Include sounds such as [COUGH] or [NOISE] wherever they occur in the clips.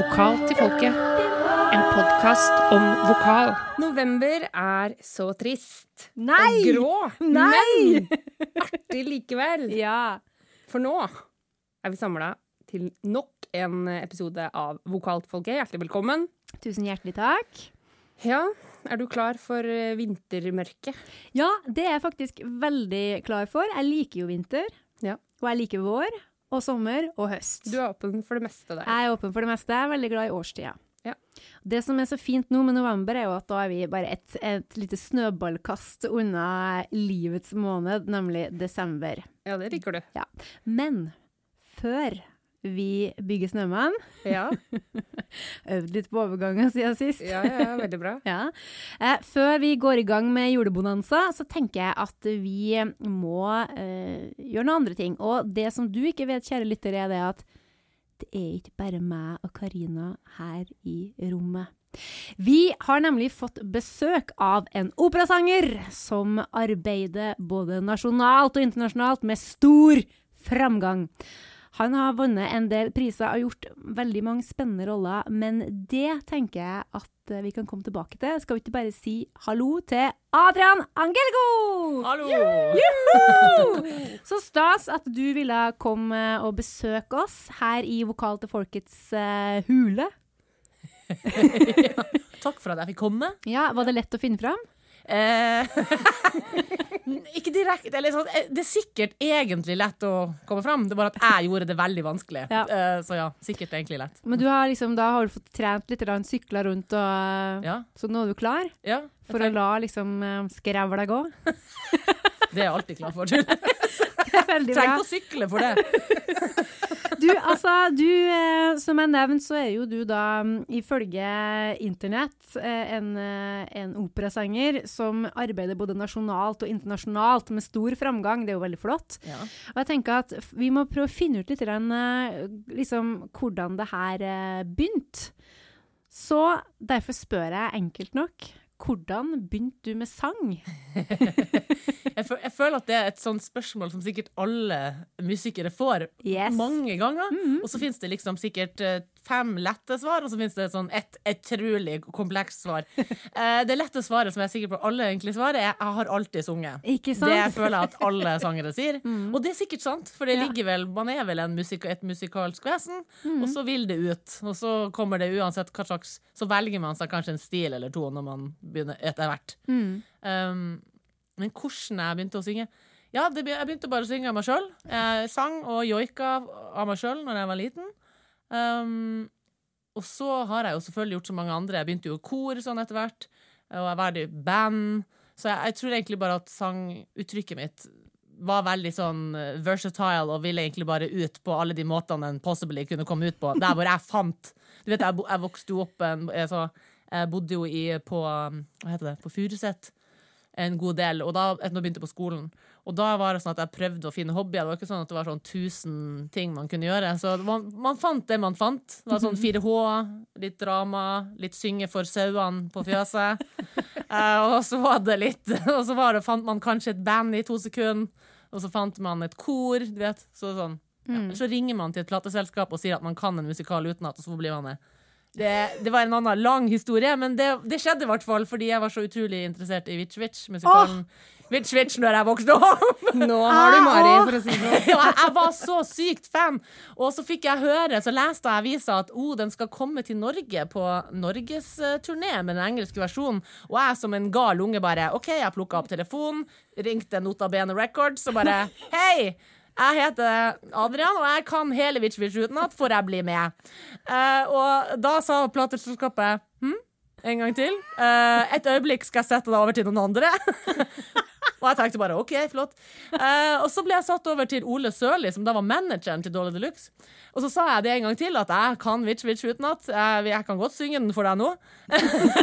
Vokal til folket. En podkast om vokal. November er så trist. Nei! Og grå. Nei! Men artig likevel. [LAUGHS] Ja. For nå er vi samla til nok en episode av Vokal til folket. Hjertelig velkommen. Tusen hjertelig takk. Ja, er du klar for eh, vintermørket? Ja, det er jeg faktisk veldig klar for. Jeg liker jo vinter. Ja. Og jeg liker vår og sommer og høst. Du er åpen for det meste der. Jeg er åpen for det meste. Jeg er veldig glad i årstida. Ja. Det som er så fint nå med november, er jo at da er vi bare et, et lite snøballkast unna livets måned, nemlig desember. Ja, det liker du. Men før vi bygger snømann, Ja, [LAUGHS] øvd litt på overgangen siden sist, ja, ja veldig bra. [LAUGHS] Ja. Eh, før vi går i gang med julebonanza, så tenker jeg at vi må eh, gjøre noen andre ting. Og det som du ikke vet, kjære lyttere, er det at det er ikke bare meg og Karina her i rommet. Vi har nemlig fått besøk av en operasanger som arbeider både nasjonalt og internasjonalt med stor framgang. Han har vunnet en del priser og gjort veldig mange spennende roller, men det tenker jeg at eh, vi kan komme tilbake til. Skal vi ikke bare si hallo til Adrian Angelgo? Hallo! Juhu! Så stas at du ville komme og besøke oss her i Vokal til folkets uh, hule. [LAUGHS] Takk for at jeg fikk komme. Ja, Var det lett å finne fram? Eh, [LAUGHS] ikke direkte. Eller eh, det er sikkert egentlig lett å komme fram, det er bare at jeg gjorde det veldig vanskelig. Ja. Eh, så ja, sikkert egentlig lett. Men du har liksom, da har du fått trent litt, sykla rundt, og, Ja, så nå er du klar for å la liksom skrevla gå? [LAUGHS] Det er jeg alltid klar for. [LAUGHS] Trenger ikke å sykle for det. [LAUGHS] Du, altså, du, eh, som jeg nevnte, så er jo du da, mm, ifølge internett, eh, en, eh, en operasanger som arbeider både nasjonalt og internasjonalt med stor framgang. Det er jo veldig flott. Ja. Og jeg tenker at vi må prøve å finne ut litt liksom, hvordan det her begynte. Så derfor spør jeg enkelt nok, hvordan begynte du med sang? [LAUGHS] Jeg, føl jeg føler at det er et sånt spørsmål som sikkert alle musikere får Yes. mange ganger. Og så finnes det liksom sikkert eh, fem lette svar, og så finnes det sånn et utrolig komplekst svar. [LAUGHS] Eh, det lette svaret som jeg er sikker på alle egentlig svarer, er 'jeg har alltid sunget'. Ikke sant? Det føler jeg at alle sangere sier. [LAUGHS] Og det er sikkert sant, for det Ja. ligger vel, man er vel en musik et musikalsk vesen, og så vil det ut. Og så kommer det uansett hva slags Så velger man seg kanskje en stil eller to når man begynner etter hvert. Mm. Um, men hvordan jeg begynte å synge? Ja, det, jeg begynte bare å synge av meg sjøl. Jeg sang og joika av meg sjøl når jeg var liten. Um, og så har jeg jo selvfølgelig gjort som mange andre. Jeg begynte jo i kor sånn etter hvert, og jeg var i band. Så jeg, jeg tror egentlig bare at sanguttrykket mitt var veldig sånn eh, versatile og ville egentlig bare ut på alle de måtene en possibly kunne komme ut på. Der hvor jeg fant Du vet, jeg, jeg vokste jo opp en, så, jeg bodde jo i, på um, Hva heter det? På Furuset en god del, og da etter jeg begynte på skolen. Og da var det sånn at jeg prøvde å finne hobbyer. Det var ikke sånn at det var sånn tusen ting man kunne gjøre. Så man, man fant det man fant. Det var sånn [LAUGHS] 4H, litt drama, litt synge for sauene på fjøset. [LAUGHS] Eh, og så var det litt [LAUGHS] Og så var det, fant man kanskje et band i to sekunder, og så fant man et kor, du vet. Så sånn. Ja. Så ringer man til et plateselskap og sier at man kan en musikal utenat, og så blir man med. Det, det var en annen lang historie, men det, det skjedde i hvert fall fordi jeg var så utrolig interessert i Witch Witch, musikalen Witch Witch, når jeg vokste opp. [LAUGHS] Nå har du Mari, for å si det sånn. [LAUGHS] Jeg var så sykt fan. Og så fikk jeg høre, så leste jeg avisa at oh, den skal komme til Norge på norgesturné med den engelske versjonen. Og jeg som en gal unge bare OK, jeg plukka opp telefonen, ringte Nota Bene Records og bare [LAUGHS] Hei! Jeg heter Adrian, og jeg kan hele Witch Witch utenat, får jeg bli med? Uh, og da sa plateselskapet hm? En gang til. Uh, et øyeblikk skal jeg sette deg over til noen andre. [LAUGHS] Og jeg tenkte bare OK, flott. Eh, og så ble jeg satt over til Ole Sørli, som da var manageren til Dolly Deluxe. Og så sa jeg det en gang til, at jeg kan Witch Witch utenat. Jeg, jeg kan godt synge den for deg nå.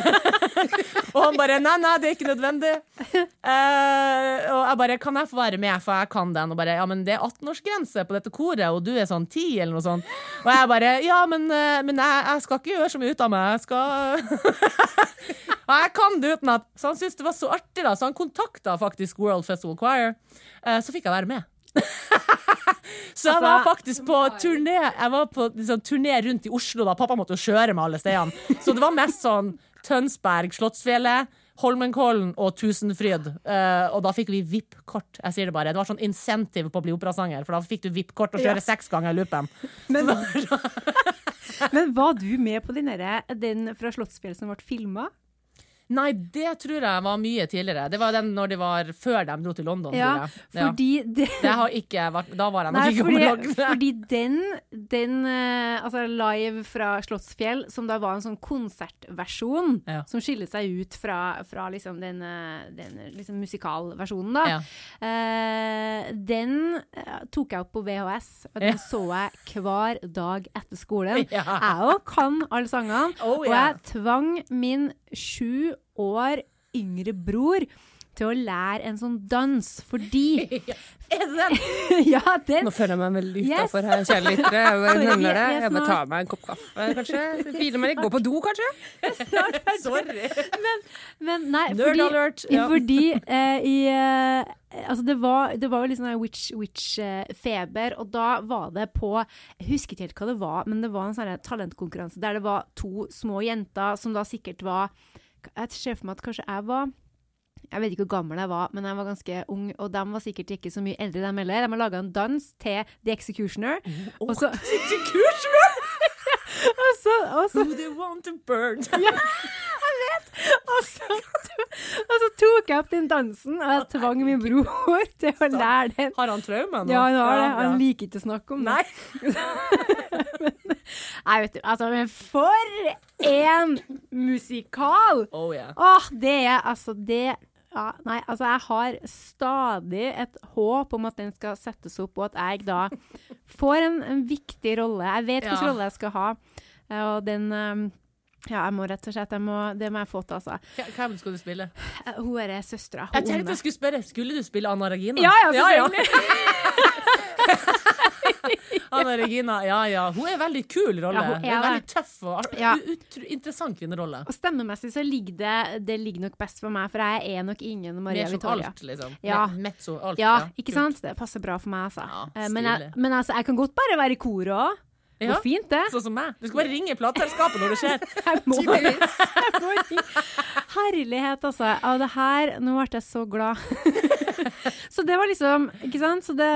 [LAUGHS] og han bare nei, nei, det er ikke nødvendig. Eh, og jeg bare kan jeg få være med, for jeg kan den. Og bare ja, men det er 18-årsgrense på dette koret, og du er sånn 10 eller noe sånt. Og jeg bare ja, men, eh, men jeg, jeg skal ikke gjøre så mye ut av meg. Jeg skal [LAUGHS] Og jeg kan det utenat. Så han syntes det var så artig, da, så han kontakta faktisk World Festival Choir. Eh, så fikk jeg være med. [LAUGHS] Så jeg Altså- var faktisk på turné Jeg var på liksom, turné rundt i Oslo da pappa måtte jo kjøre med alle stedene. Så det var mest sånn Tønsberg, Slottsfjellet, Holmenkollen og Tusenfryd. Uh, og da fikk vi VIP-kort. Jeg sier det bare. Det var sånn insentiv på å bli operasanger, for da fikk du VIP-kort og kjøre seks ganger loopen. Men, [LAUGHS] [LAUGHS] men var du med på den, den fra Slottsfjellet som ble filma? Nei, det tror jeg var mye tidligere. Det var den når de var før de dro til London, Ja, tror jeg. Ja. fordi det, Det har ikke vært Da var jeg nok ikke fordi, fordi den, den eh, altså live fra Slottsfjell, som da var en sånn konsertversjon, Ja. som skiller seg ut fra, fra liksom den, eh, den liksom musikalversjonen, da, Ja. uh, den tok jeg opp på VHS, og den så jeg hver dag etter skolen. [LAUGHS] Jeg òg kan alle sangene, Oh, og jeg tvang min sju år yngre bror til å lære en sånn dans, fordi [LAUGHS] det? [LAUGHS] Ja, den Nå føler jeg meg veldig Yes. utafor her, kjære lyttere. Jeg bare [LAUGHS] nevner det. jeg bare tar meg en kopp kaffe, kanskje. Hviler meg litt. Gå på do, kanskje. Sorry. Men nei, Nerd fordi, alert. Ja. fordi eh, i eh, Altså, det var, det var jo litt sånn witch-witch-feber, og da var det på Jeg husker ikke helt hva det var, men det var en sånn talentkonkurranse der det var to små jenter som da sikkert var Jeg ser for meg at kanskje jeg var jeg vet ikke hvor gammel jeg var, men jeg var ganske ung, og de var sikkert ikke så mye eldre, dem heller. De har laga en dans til The Executioner. og oh, og så, [LAUGHS] og så Who they want to burn. [LAUGHS] Ja, Og så, og så tok jeg opp den dansen, og jeg tvang min bror til å lære den. Har han traume nå? Ja, han har det. Han liker ikke å snakke om det. Nei. [LAUGHS] Nei, vet du, altså, men for en musikal! Oh yeah. Åh, det er altså det ja, Nei, altså, jeg har stadig et håp om at den skal settes opp, og at jeg da får en, en viktig rolle. Jeg vet hvilken Ja. rolle jeg skal ha, og den eh, ja, jeg må rett og slett, må, det må jeg få til, altså. Hvem- skal du spille? Eh, Hun er søstera. Jeg tenkte jeg skulle spørre, skulle du spille Anna Regina? Ja, ja, selvfølgelig [LAUGHS] Anna Regina, ja ja. Hun er en veldig kul rolle. Ja, hun er veldig tøff og Ja. interessant kvinnerolle. Og stemmemessig så ligger det Det ligger nok best for meg, for jeg er nok ingen Maria Mer som alt, liksom. Ja. Mezzo, alt. Ja, ikke sant? Det passer bra for meg, altså. Ja, Eh, men, jeg, men altså, jeg kan godt bare være i koret òg. Ja. Hvor fint, det. Sånn som meg. Du skal bare ringe plateselskapet når det skjer. [LAUGHS] Jeg må, [LAUGHS] jeg må ringe. Herlighet, altså. Av det her Nå ble jeg så glad. [LAUGHS] så det var liksom Ikke sant? Så, det,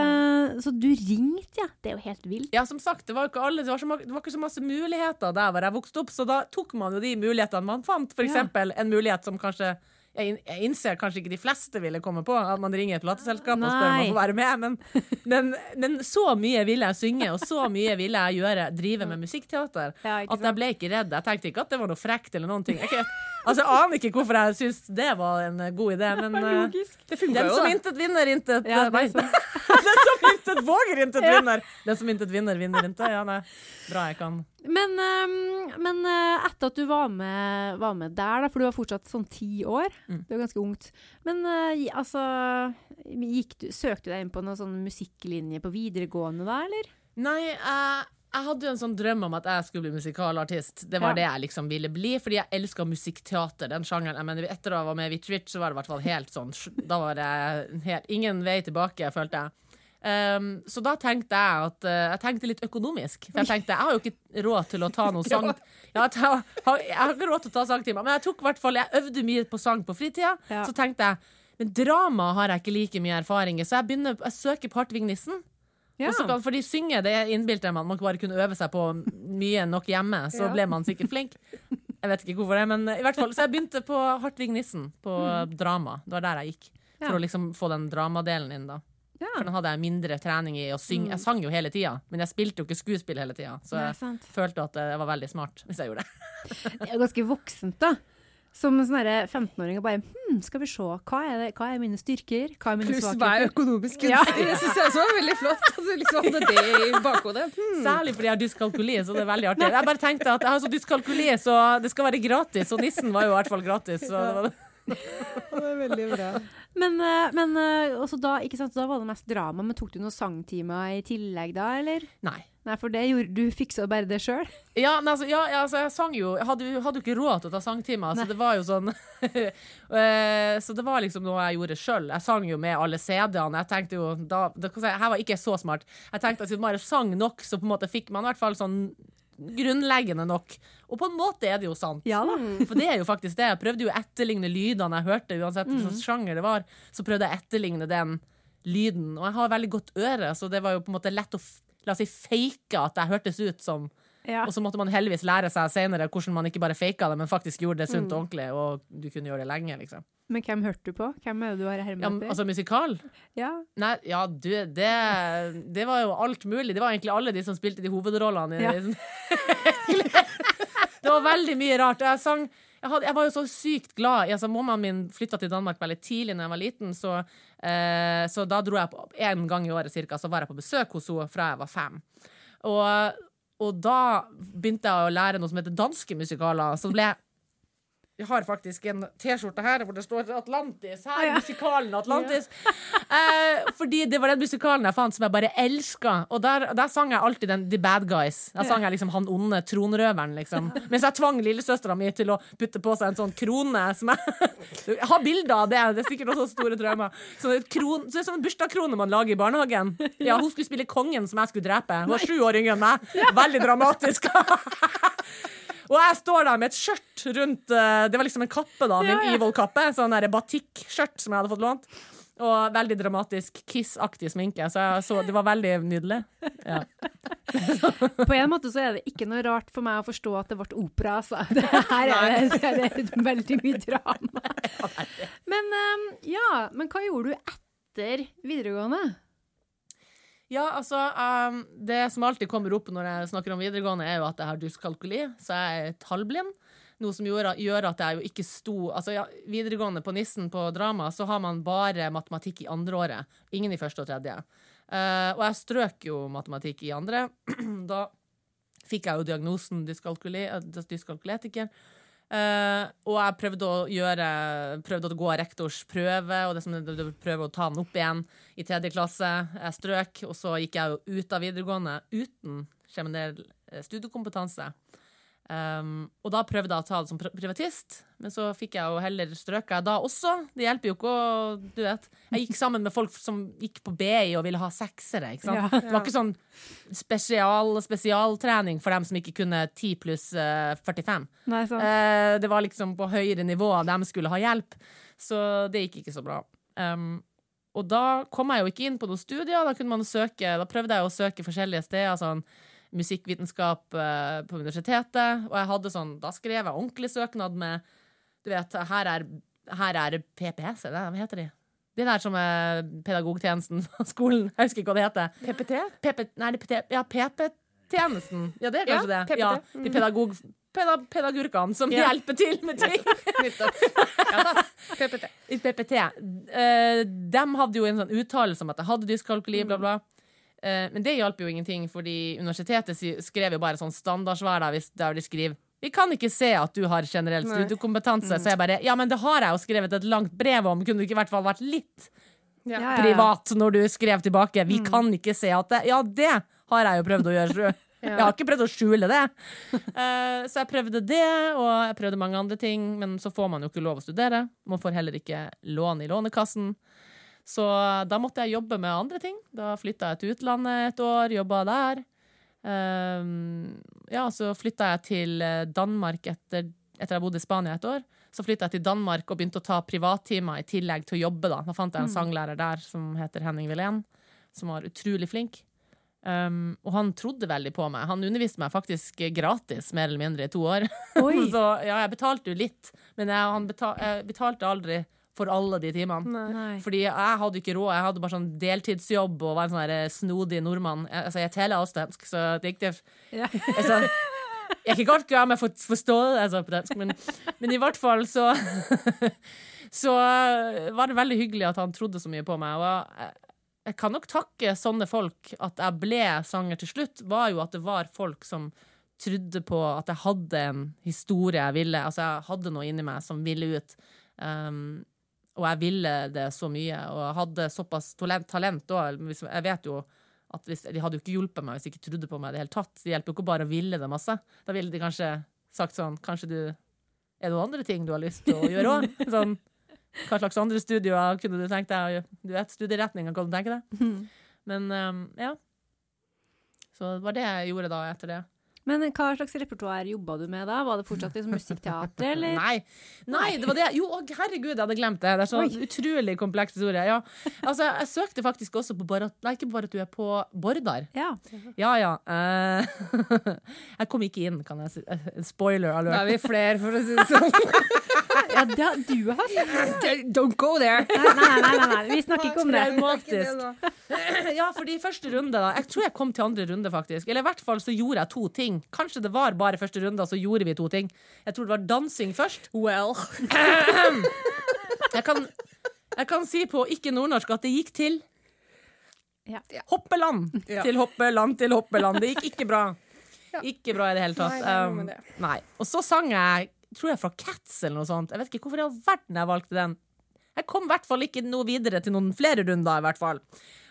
så du ringte, ja. Det er jo helt vilt. Ja, som sagt, det var ikke alle, det var, så, det var ikke så masse muligheter der hvor jeg vokste opp, så da tok man jo de mulighetene man fant. For Ja. eksempel en mulighet som kanskje jeg, in- jeg innser kanskje ikke de fleste ville komme på, at man ringer et plateselskap og spør om å få være med, men, men, men så mye ville jeg synge, og så mye ville jeg gjøre, drive med musikkteater, Ja, at jeg ble ikke redd. Jeg tenkte ikke at det var noe frekt eller noen ting. Jeg, altså, jeg aner ikke hvorfor jeg syns det var en god idé, men eh, Det den jo, som intet vinner, intet Ja, Nei, [LAUGHS] den som intet våger, intet vinner. Den som intet vinner, vinner intet. Ja, nei. Bra jeg kan. Men, ehm, men eh, etter at du var med, var med der, for du var fortsatt sånn ti år, Mm. det var ganske ungt, men eh, altså du, Søkte du deg inn på noen sånn musikklinje på videregående da, eller? Nei, jeg, jeg hadde jo en sånn drøm om at jeg skulle bli musikalartist. Det var Ja. det jeg liksom ville bli, fordi jeg elska musikkteater. Den sjangeren. Jeg mener, etter å ha vært med i Witch Witch, så var det i hvert fall helt sånn Da var det helt, ingen vei tilbake, følte jeg. Um, så da tenkte jeg at uh, Jeg tenkte litt økonomisk. For jeg tenkte jeg har jo ikke råd til å ta noe [LAUGHS] sang ja, jeg, har, jeg har ikke råd til å ta sangtimer, men jeg tok hvert fall Jeg øvde mye på sang på fritida. Ja. Så tenkte jeg men drama har jeg ikke like mye erfaring i, så jeg begynner jeg søker på Hartvig Nissen. Ja. så kan, fordi synge, det innbilte jeg meg. Man bare kunne øve seg på mye nok hjemme, så ble man sikkert flink. Jeg vet ikke hvorfor det, men i hvert fall. Så jeg begynte på Hartvig Nissen, på drama. Det var der jeg gikk. For Mm. Å liksom få den dramadelen inn, da. Ja. For den hadde jeg mindre trening i å synge. Jeg sang jo hele tida, men jeg spilte jo ikke skuespill hele tida. Så jeg Nei, følte at jeg var veldig smart hvis jeg gjorde det. [LAUGHS] Det er ganske voksent, da. Som en sånn derre 15-åring og bare hm, skal vi se, hva er, det, hva er mine styrker? Hva er mine Pluss svakheter? økonomisk Ja. gunstig. Det syns jeg også var veldig flott. At du liksom hadde det i bakhodet. Hmm. Særlig fordi jeg har dyskalkuli, så det er veldig artig. Jeg bare tenkte at jeg har så dyskalkuli, så det skal være gratis. Og nissen var jo i hvert fall gratis. Så det var Det [LAUGHS] var veldig bra. Men, eh, men eh, også da, ikke sant, da var det mest drama, men tok du noen sangtimer i tillegg da, eller? Nei. Nei, for det gjorde du fiksa bare det sjøl. [LAUGHS] Ja, altså, ja, ja, altså, jeg sang jo Jeg hadde, hadde jo ikke råd til å ta sangtimer, så det var jo sånn [LAUGHS] Eh, Så det var liksom noe jeg gjorde sjøl. Jeg sang jo med alle CD-ene. Jeg tenkte jo da, si, Her var ikke så smart. Jeg tenkte at siden man bare sang nok, så på en måte fikk man i hvert fall sånn grunnleggende nok. Og på en måte er det jo sant. Ja da. For det er jo faktisk det. Jeg prøvde jo å etterligne lydene jeg hørte, uansett hvilken sjanger det var. Så prøvde jeg å etterligne den lyden. Og jeg har veldig godt øre, så det var jo på en måte lett å la oss si fake at jeg hørtes ut som Ja. Og så måtte man heldigvis lære seg senere hvordan man ikke bare faka det, men faktisk gjorde det sunt og ordentlig, og du kunne gjøre det lenge, liksom. Men hvem hørte du på? Hvem er det du har Ja, hermet etter? altså musikal? Ja. Nei, ja, du, det, det var jo alt mulig. Det var egentlig alle de som spilte de hovedrollene. i- Ja. [LAUGHS] det var veldig mye rart. Jeg sang jeg, hadde, jeg var jo så sykt glad. Altså, Mammaen min flytta til Danmark veldig tidlig da jeg var liten, så, eh, så da dro jeg på en gang i året cirka, så var jeg på besøk hos henne fra jeg var fem. Og, og da begynte jeg å lære noe som heter danske musikaler. Så ble jeg jeg har faktisk en T-skjorte her hvor det står Atlantis. Her er musikalen Atlantis. [LAUGHS] Eh, fordi det var den musikalen jeg fant som jeg bare elska. Og der, der sang jeg alltid den The Bad Guys. Der sang jeg liksom han onde tronrøveren, liksom. [LAUGHS] Mens jeg tvang lillesøstera mi til å putte på seg en sånn krone som jeg [LAUGHS] Jeg har bilder av det. Det er sikkert også store traumer. Så det er kron, så det er som en bursdagskrone man lager i barnehagen. Ja, Hun skulle spille kongen som jeg skulle drepe. Hun var sju år yngre enn meg. Veldig dramatisk. Og jeg står der med et skjørt rundt eh, Det var liksom en kappe, da. Min Evil-kappe. Sånn der batikk-skjørt som jeg hadde fått lånt. Og veldig dramatisk Kiss-aktig sminke. Så, så det var veldig nydelig. Ja. [LAUGHS] På en måte så er det ikke noe rart for meg å forstå at det ble opera, altså. [LAUGHS] Det her er, det, det er veldig mye drama. [LAUGHS] Men um, ja, men hva gjorde du etter videregående? Ja, altså um, Det som alltid kommer opp når jeg snakker om videregående, er jo at jeg har dyskalkuli, så jeg er tallblind. Noe som gjør, gjør at jeg jo ikke sto Altså, ja, videregående på Nissen på drama, så har man bare matematikk i andre året. Ingen i første og tredje. Uh, og jeg strøk jo matematikk i andre. [CLEARS THROAT] da fikk jeg jo diagnosen dyskalkuli, eh, dyskalkuletiker. Eh, og jeg prøvde å gjøre Prøvde å gå rektors prøve, og det som prøve å ta den opp igjen i tredje klasse. Jeg strøk, og så gikk jeg jo ut av videregående uten generell eh, studiekompetanse. Um, og da prøvde jeg å ta det som privatist, men så fikk jeg jo heller strøka da også. Det hjelper jo ikke å Du vet. Jeg gikk sammen med folk som gikk på BI og ville ha seksere. Ikke sant? Ja. Det var ikke sånn spesial, spesialtrening for dem som ikke kunne 10 pluss eh, 45. Nei, sant. Eh, det var liksom på høyere nivå, de skulle ha hjelp. Så det gikk ikke så bra. Um, og da kom jeg jo ikke inn på noen studier. Da, kunne man søke, da prøvde jeg å søke forskjellige steder. sånn musikkvitenskap eh, på universitetet. Og jeg hadde sånn, da skrev jeg ordentlig søknad med Du vet, her er, her er PPS, er det hva heter de? Det der som er pedagogtjenesten [LAUGHS] på skolen. Jeg husker ikke hva det heter. PPT? PP, nei, PT, ja, PP-tjenesten. Ja, det er kanskje Ja, det. PPT. Ja, Mm. de pedagog, peda, pedagurkene som Ja. hjelper til med ting. [LAUGHS] Ja. PPT. PPT. Uh, de hadde jo en sånn uttalelse om at jeg hadde dyskalkuli, bla, bla. Eh, men det hjalp jo ingenting, fordi universitetet skrev jo bare sånn standardsvar der, de skriver vi kan ikke se at du har generell studiekompetanse. studiekompetanse. Så jeg bare Ja, men det har jeg jo skrevet et langt brev om. Kunne du ikke i hvert fall vært litt Ja. Privat når du skrev tilbake? Vi kan ikke se at det Ja, det har jeg jo prøvd å gjøre [LAUGHS] ja. Jeg har ikke prøvd å skjule det. Uh, så jeg prøvde det, og jeg prøvde mange andre ting, men så får man jo ikke lov å studere. Man får heller ikke lån i Lånekassen. Så da måtte jeg jobbe med andre ting. Da flytta jeg til utlandet et år, jobba der. Um, ja, så flytta jeg til eh, Danmark etter, etter jeg bodde i Spania et år. Så flytta jeg til Danmark og begynte å ta privattimer i tillegg til å jobbe. Da Da fant jeg en sanglærer der som heter Henning Wilén, som var utrolig flink. Um, og han trodde veldig på meg. Han underviste meg faktisk gratis, mer eller mindre, i to år. [LAUGHS] Så ja, jeg betalte jo litt, men jeg, han betal, jeg betalte aldri for alle de timene. Nei. Fordi jeg hadde ikke råd. Jeg hadde bare sånn deltidsjobb og var en sånn snodig nordmann. Jeg, altså, jeg er teleavstensk, så det gikk det Ja. altså, Jeg kan godt gjøre meg for, forstå altså, på dansk, men, men i hvert fall så [LAUGHS] Så var det veldig hyggelig at han trodde så mye på meg. Og jeg, jeg kan nok takke sånne folk at jeg ble sanger til slutt, var jo at det var folk som trodde på at jeg hadde en historie jeg ville. Altså, jeg hadde noe inni meg som ville ut. Um, og jeg ville det så mye, og jeg hadde såpass talent òg. Jeg vet jo at hvis, De hadde jo ikke hjulpet meg hvis de ikke trodde på meg i det hele tatt. Det hjelper jo ikke bare å ville det masse. Da ville de kanskje sagt sånn Kanskje du Er det noen andre ting du har lyst til å gjøre òg? [LAUGHS] Sånn, hva slags andre studioer kunne du tenkt deg? Du vet, studieretninger, kan du tenke deg? Men um, ja. Så det var det jeg gjorde da etter det. Men hva slags repertoar jobba du med da? Var det fortsatt liksom musikkteater, [LAUGHS] eller? Nei, nei, det var det. Jo, å, herregud, jeg hadde glemt det. Det er sånn utrolig kompleks historie. Ja. Altså, jeg søkte faktisk også på Barrat Nei, ikke bare at du er på Bordar. Ja. Ja ja. Uh, [LAUGHS] jeg kom ikke inn, kan jeg si. Spoiler Spoiler Da alert. er vi flere, for å si det sånn. [LAUGHS] [LAUGHS] ja det, du har sagt [LAUGHS] Don't go there! Nei, nei, nei, nei, nei. vi snakker ikke om det. Traumatisk. [CLEARS THROAT] Ja, fordi første runde, da. Jeg tror jeg kom til andre runde, faktisk. Eller i hvert fall så gjorde jeg to ting. Kanskje det var bare første runde, og så gjorde vi to ting. Jeg tror det var dansing først. Well. [CLEARS THROAT] Jeg kan, jeg kan si på ikke-nordnorsk at det gikk til Ja. Hoppeland Ja. til Hoppeland til Hoppeland. Det gikk ikke bra. Ikke bra i det hele tatt. Nei, det Um, nei. Og så sang jeg, tror jeg, fra Cats eller noe sånt. Jeg vet ikke hvorfor i all verden jeg valgte den. Jeg kom i hvert fall ikke noe videre til noen flere runder, i hvert fall.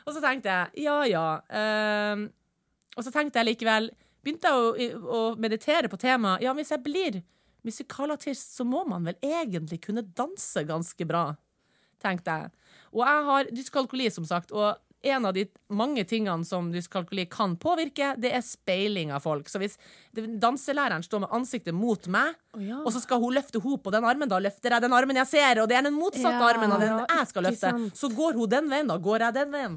Og så tenkte jeg ja, ja. Uh, og så tenkte jeg likevel Begynte jeg å, å meditere på temaet. Ja, hvis jeg blir musikalartist, så må man vel egentlig kunne danse ganske bra tenkte jeg. Og jeg har dyskalkuli, som sagt, og en av de mange tingene som dyskalkuli kan påvirke, det er speiling av folk. Så hvis danselæreren står med ansiktet mot meg, og så skal hun løfte henne på den armen, da løfter jeg den armen jeg ser, og det er den motsatte Ja, armen av den ja, jeg skal løfte. sant. Så går hun den veien, da går jeg den veien.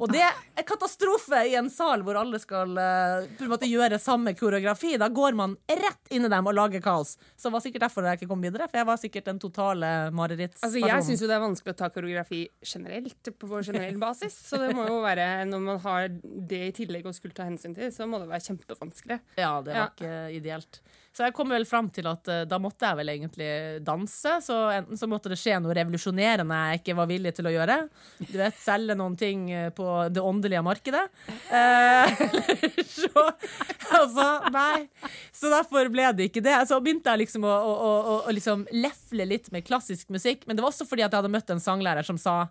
Og det [LAUGHS] er katastrofe i en sal hvor alle skal uh, på en måte gjøre samme koreografi. Da går man rett inn i dem og lager kaos. Så det var sikkert derfor jeg ikke kom videre, for jeg var sikkert den totale marerittspersonen. Altså, jeg syns jo det er vanskelig å ta koreografi generelt, på vår generell basis. Så det må jo være, når man har det i tillegg å skulle ta hensyn til, så må det være kjempevanskelig. Ja, det var Ja. ikke ideelt. Så jeg kom vel fram til at eh, da måtte jeg vel egentlig danse. Så enten så måtte det skje noe revolusjonerende jeg ikke var villig til å gjøre. Du vet, selge noen ting eh, på det åndelige markedet. Eh, [LAUGHS] eller så Altså, nei. Så derfor ble det ikke det. Så begynte jeg liksom å, å, å, å liksom lefle litt med klassisk musikk. Men det var også fordi at jeg hadde møtt en sanglærer som sa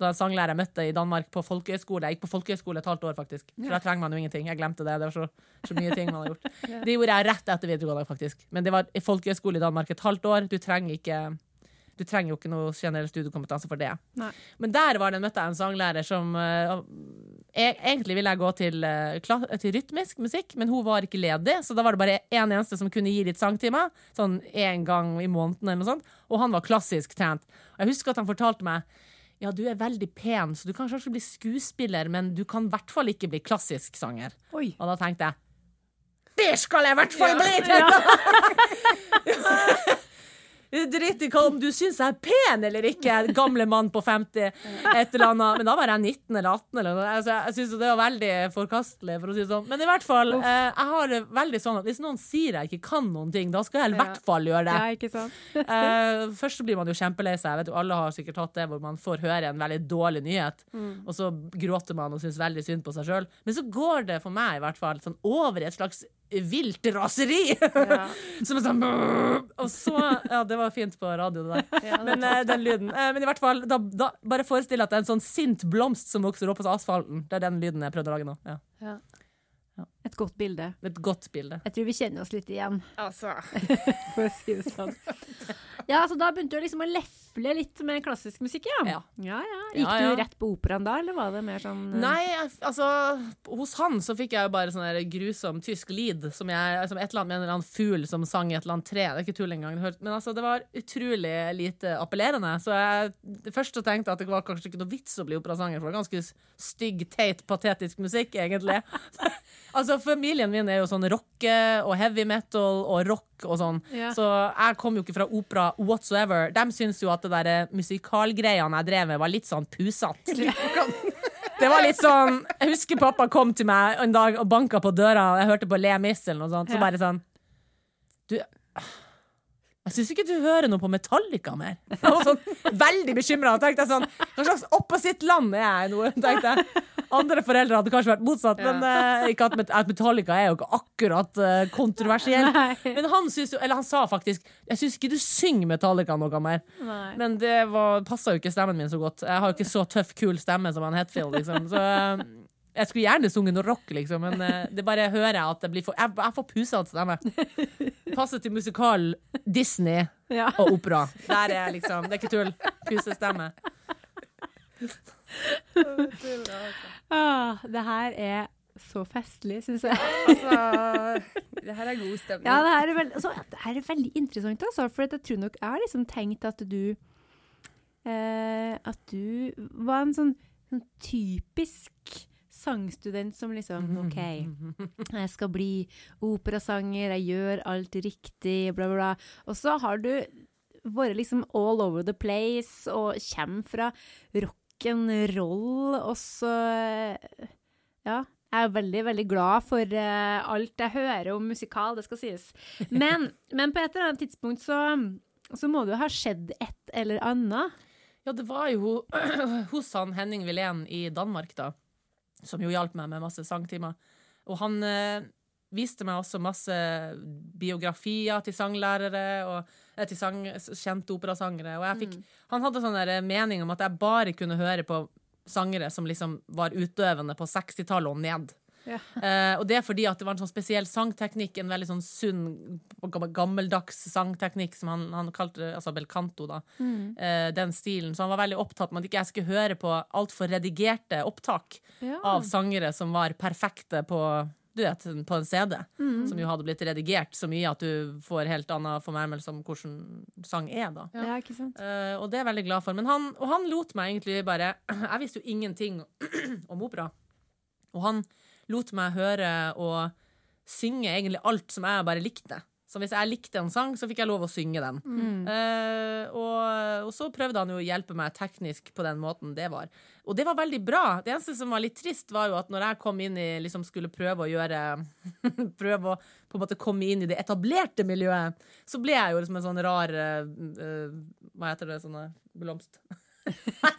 det var en sanglærer jeg møtte i Danmark på folkehøyskole. Jeg gikk på folkehøyskole et halvt år, faktisk. For da trenger man jo ingenting. Jeg glemte det. Det var så, så mye [LAUGHS] ting man har gjort. Det gjorde jeg rett etter videregående, faktisk. Men det var i folkehøyskole i Danmark et halvt år. Du trenger ikke du trenger jo ikke noe generell studiekompetanse for det. Nei. Men der var det, møtte jeg en sanglærer som uh, jeg, Egentlig ville jeg gå til, uh, til rytmisk musikk, men hun var ikke ledig, så da var det bare én en eneste som kunne gi litt sangtimer. Sånn én gang i måneden eller noe sånt. Og han var klassisk trent. Og jeg husker at han fortalte meg ja, du er veldig pen, så du kan kanskje bli skuespiller, men du kan i hvert fall ikke bli klassisk sanger. Oi. Og da tenkte jeg Det skal jeg i hvert fall bli! Ja. jeg. [LAUGHS] [LAUGHS] Drit i om du syns jeg er pen eller ikke, gamle mann på 50. Et eller annet. Men da var jeg 19 eller 18. Eller noe. Altså, jeg syns det var veldig forkastelig. For å si det sånn. Men i hvert fall, eh, jeg har det veldig sånn at hvis noen sier jeg ikke kan noen ting, da skal jeg i hvert fall gjøre det. Ja, ikke sant? [LAUGHS] Eh, først blir man jo kjempelei seg. Jeg vet jo, Alle har sikkert hatt det hvor man får høre en veldig dårlig nyhet, og så gråter man og syns veldig synd på seg sjøl. Men så går det for meg i hvert fall sånn over i et slags vilt raseri. [LAUGHS] Som er sånn Og så Ja, det var fint på radio, det der. Men eh, den lyden. Eh, men i hvert fall, da, da, bare forestill at det er en sånn sint blomst som vokser opp på asfalten. Det er den lyden jeg prøvde å lage nå. Ja. Et godt bilde. Et godt bilde. Jeg tror vi kjenner oss litt igjen, Altså, [LAUGHS] for å si det sånn. Ja, så da begynte du liksom å lefle litt med klassisk musikk, ja? Ja. ja, ja. Gikk Ja, ja. du rett på operaen da, eller var det mer sånn uh... Nei, altså Hos han så fikk jeg jo bare sånn der grusom tysk lyd, som, jeg, som et eller annet med en eller annen fugl som sang i et eller annet tre. Det er ikke tull engang. Men altså, det var utrolig lite appellerende. Så jeg det første tenkte at det var kanskje ikke noe vits å bli operasanger, for det var ganske stygg, teit, patetisk musikk, egentlig. [LAUGHS] altså, familien min er jo sånn rocke og heavy metal og rock og sånn. Ja. Så jeg kom jo ikke fra opera whatsoever. De syns jo at det der eh, musikalgreiene jeg drev med, var litt sånn pusete. [LAUGHS] Det var litt sånn Jeg husker pappa kom til meg en dag og banka på døra, og jeg hørte på Le Miss eller noe sånt, så bare sånn Du jeg syns ikke du hører noe på Metallica mer. Jeg var sånn veldig bekymra. Sånn Hva slags opposite land er jeg nå? Tenkte jeg. Andre foreldre hadde kanskje vært motsatt, men uh, ikke at, at Metallica er jo ikke akkurat uh, kontroversiell. [LAUGHS] Men han Eller han sa faktisk Jeg syns ikke du synger Metallica noe mer. Nei. Men det passa jo ikke stemmen min så godt. Jeg har jo ikke så tøff, kul stemme som han Hetfield, liksom. Så, Jeg skulle gjerne sunget noe rock, liksom, men uh, det bare hører jeg at det blir for Jeg, jeg får pusete stemme. Passer til musikal, Disney Ja. og opera. Der er liksom Det er ikke tull. Pusestemme. [LAUGHS] Ah, det her er så festlig, syns jeg. Altså, det her er god stemning. Ja, det her er, veld, altså, det her er veldig interessant, altså. For jeg tror nok Jeg har liksom tenkt at du eh, At du var en sånn, sånn typisk sangstudent som liksom [LAUGHS] OK, jeg skal bli operasanger, jeg gjør alt riktig, bla, bla, bla. Og så har du vært liksom all over the place og kommer fra rock'n'roll, og så Ja. Jeg er veldig, veldig glad for uh, alt jeg hører om musikal, det skal sies. [LAUGHS] Men, men på et eller annet tidspunkt så, så må det jo ha skjedd et eller annet. Ja, det var jo [CLEARS THROAT] hos han Henning Wilén i Danmark, da, som jo hjalp meg med masse sangtimer. Og han eh, viste meg også masse biografier til sanglærere og eh, til sang, kjente operasangere. Og fikk, han hadde sånn mening om at jeg bare kunne høre på sangere som liksom var utøvende på 60-tallet og ned. Ja. Uh, og det er fordi at det var en sånn spesiell sangteknikk, en veldig sånn sunn, gammeldags sangteknikk som han, han kalte altså bel canto, da. Uh, den stilen. Så han var veldig opptatt med at ikke jeg skulle høre på altfor redigerte opptak Ja. av sangere som var perfekte på du vet, på en CD, som jo hadde blitt redigert så mye at du får helt annen fornærmelse om hvordan sang er, da. Ja, ikke sant? Eh, og det er jeg veldig glad for. Men han, og han lot meg egentlig bare [CLEARS THROAT] Jeg visste jo ingenting [CLEARS THROAT] om opera. Og han lot meg høre og synge egentlig alt som jeg bare likte. Så hvis jeg likte en sang, så fikk jeg lov å synge den. Eh, og, og så prøvde han jo å hjelpe meg teknisk på den måten det var. Og det var veldig bra. Det eneste som var litt trist, var jo at når jeg kom inn i liksom skulle prøve å gjøre [LAUGHS] Prøve å på en måte komme inn i det etablerte miljøet, så ble jeg jo liksom en sånn rar eh, Hva heter det? Sånne blomst? [LAUGHS]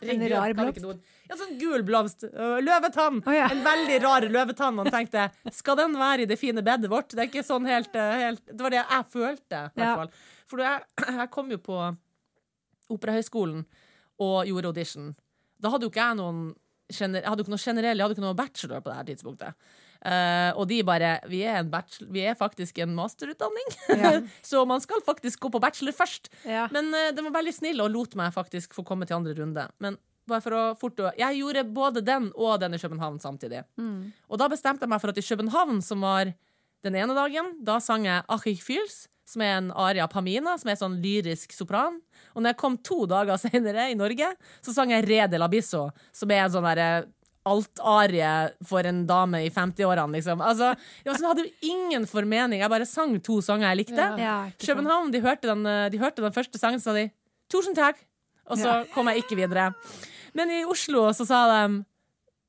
Jeg rar blomst? Ja, sånn gul blomst. Løvetann. Oh, ja. En veldig rar løvetann. Han tenkte, skal den være i det fine bedet vårt? Det er ikke sånn helt, helt Det var det jeg følte, i hvert fall. For jeg, jeg kom jo på Operahøgskolen og gjorde audition. Da hadde jo ikke jeg noen jeg hadde ikke noe generell, jeg hadde ikke noe bachelor på det her tidspunktet. Eh, og de bare vi er, en bachelor, vi er faktisk en masterutdanning, Ja. [LAUGHS] så man skal faktisk gå på bachelor først. Ja. Men uh, den var veldig snill og lot meg faktisk få komme til andre runde. Men bare for å fort Jeg gjorde både den og den i København samtidig. Og da bestemte jeg meg for at i København, som var den ene dagen, da sang jeg Achich Fils, som er en aria Pamina, som er sånn lyrisk sopran. Og når jeg kom to dager [LAUGHS] senere i Norge, så sang jeg Re La Abisso, som er en sånn derre altarie for en dame i 50-årene, liksom. Altså, sånn, jeg hadde jo ingen formening. Jeg bare sang to sanger jeg likte. Ja? København, de hørte, den, eh, de hørte den første sangen, så sa de 'tusen takk', og så kom jeg ikke videre. Men i Oslo så sa de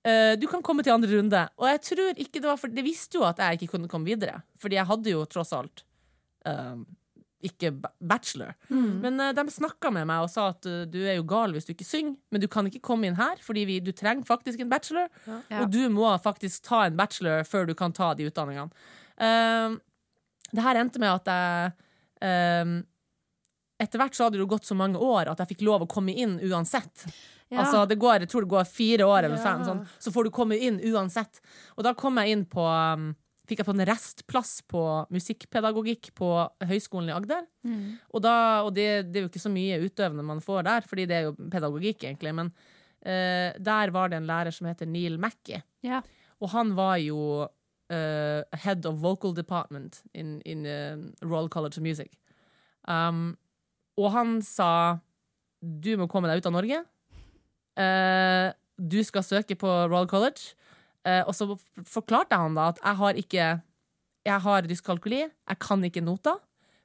eh, du kan komme til andre runde. Og jeg tror ikke det var for De visste jo at jeg ikke kunne komme videre, fordi jeg hadde jo tross alt eh, ikke bachelor. bachelor. Men uh, de snakka med meg og sa at uh, du er jo gal hvis du ikke synger, men du kan ikke komme inn her, fordi vi, du trenger faktisk en bachelor, Ja. og du må faktisk ta en bachelor før du kan ta de utdanningene. Uh, det her endte med at jeg eh, Etter hvert så hadde det gått så mange år at jeg fikk lov å komme inn uansett. Ja. Altså det går, Jeg tror det går fire år, eller Ja. fem, sånn, så får du komme inn uansett. Og da kom jeg inn på um, Fikk jeg på en restplass på musikkpedagogikk på Høgskolen i Agder. Mm. Og, da, og det, det er jo ikke så mye utøvende man får der, fordi det er jo pedagogikk, egentlig. Men uh, der var det en lærer som heter Neil Mackey. Ja. Og han var jo uh, head of vocal department in, in uh, Royal College of Music. Um, og han sa du må komme deg ut av Norge. Uh, du skal søke på Royal College. Eh, og så forklarte jeg han da at jeg har ikke Jeg har dyskalkuli, jeg kan ikke noter.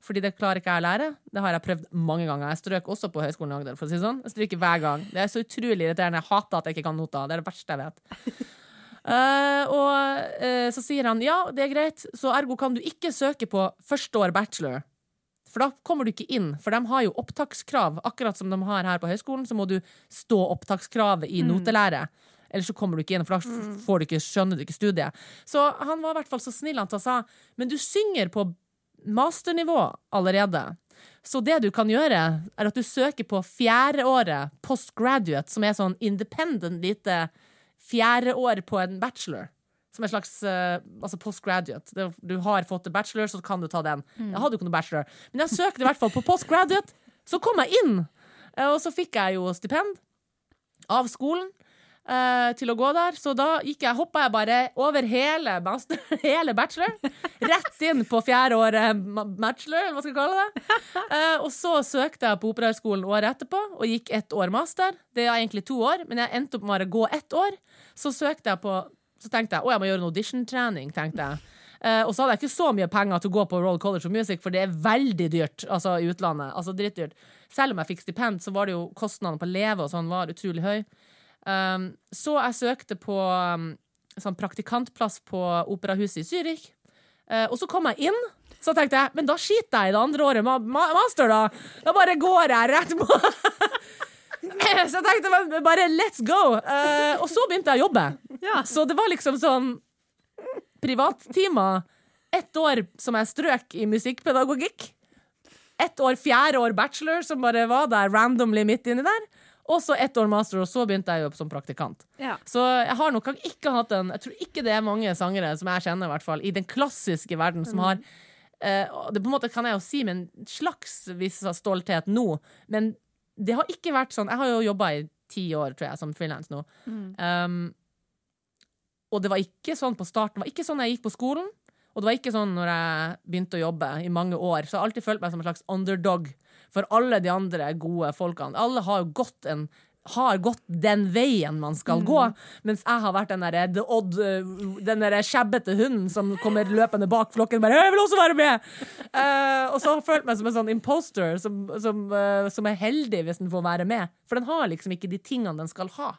Fordi det klarer ikke jeg å lære. Det har jeg prøvd mange ganger. Jeg strøk også på Høgskolen i Agder. For å si sånn. Jeg stryker hver gang. Det er så utrolig irriterende. Jeg hater at jeg ikke kan noter. Det er det verste jeg vet. Uh, [LAUGHS] og uh, så sier han ja, det er greit, så ergo kan du ikke søke på første år bachelor. For da kommer du ikke inn, for de har jo opptakskrav. Akkurat som de har her på høyskolen, så må du stå opptakskravet i notelære. Ellers så kommer du ikke inn, for da får du ikke, skjønner du ikke studiet. Så han var i hvert fall så snill han sa men du synger på masternivå allerede. Så det du kan gjøre, er at du søker på fjerdeåret postgraduate, som er sånn independent lite fjerde år på en bachelor. Som en slags uh, altså postgraduate. Du har fått en bachelor, så kan du ta den. Jeg hadde jo ikke noe bachelor, men jeg søkte i hvert fall på postgraduate. Så kom jeg inn, eh, og så fikk jeg jo stipend av skolen eh, til å gå der. Så da gikk jeg, hoppa jeg bare over hele, master, [LAUGHS] hele bachelor. Rett inn på fjerde året bachelor, eller hva skal jeg kalle det. Uh, og så søkte jeg på Operahøgskolen året etterpå og gikk ett år master. Det er egentlig to år, men jeg endte opp med å gå ett år. Så søkte jeg på Så tenkte jeg å, jeg må gjøre en audition-trening. Eh, og så hadde jeg ikke så mye penger til å gå på Royal College of Music, for det er veldig dyrt altså i utlandet. Altså drittdyrt. Selv om jeg fikk stipend, så var det jo kostnadene på å leve og sånn var utrolig høy. Um, så jeg søkte på um, sånn praktikantplass på Operahuset i Zürich. Uh, og så kom jeg inn. Så tenkte jeg men da skiter jeg i det andre året ma ma master, da. Da bare går jeg rett på. [LAUGHS] så jeg tenkte men bare let's go. Uh, og så begynte jeg å jobbe. Så det var liksom sånn privattimer. Ett år som jeg strøk i musikkpedagogikk. Ett år fjerde år bachelor, som bare var der randomly midt inni der. Og så ett år master, og så begynte jeg å jobbe som praktikant. Ja. Så jeg har nok ikke hatt en Jeg tror ikke det er mange sangere som jeg kjenner, i hvert fall, i den klassiske verden, som har uh, Det på en måte kan jeg jo si med en slags viss stolthet nå, men det har ikke vært sånn Jeg har jo jobba i ti år, tror jeg, som frilans nå. Um, og det var ikke sånn på starten. Det var ikke sånn jeg gikk på skolen. Og det var ikke sånn når jeg begynte å jobbe i mange år. Så jeg har alltid følt meg som en slags underdog for alle de andre gode folkene. Alle har jo gått en har gått den veien man skal gå, mens jeg har vært den derre the odd uh, Den derre skjebbete hunden som kommer løpende bak flokken bare 'Jeg vil også være med!' Uh, og så har jeg følt meg som en sånn imposter som, som, uh, som er heldig hvis den får være med. For den har liksom ikke de tingene den skal ha.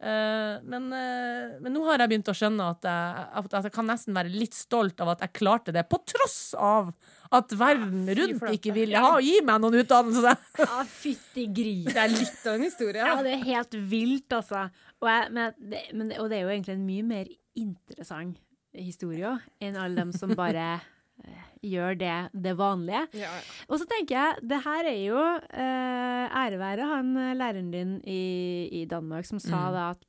Eh, men, eh, men nå har jeg begynt å skjønne at jeg, at jeg kan nesten være litt stolt av at jeg klarte det, på tross av at verden rundt ikke ville ha, gi meg noen utdannelse. Ja, fytti gris. Det er litt av en historie. Ja, det er helt vilt, altså. Og, jeg, men, det, men, og det er jo egentlig en mye mer interessant historie òg, enn alle dem som bare gjør det, det vanlige. Ja, Og så tenker jeg, det her er jo eh, ære være han eh, læreren din i, i Danmark som sa Mm. da at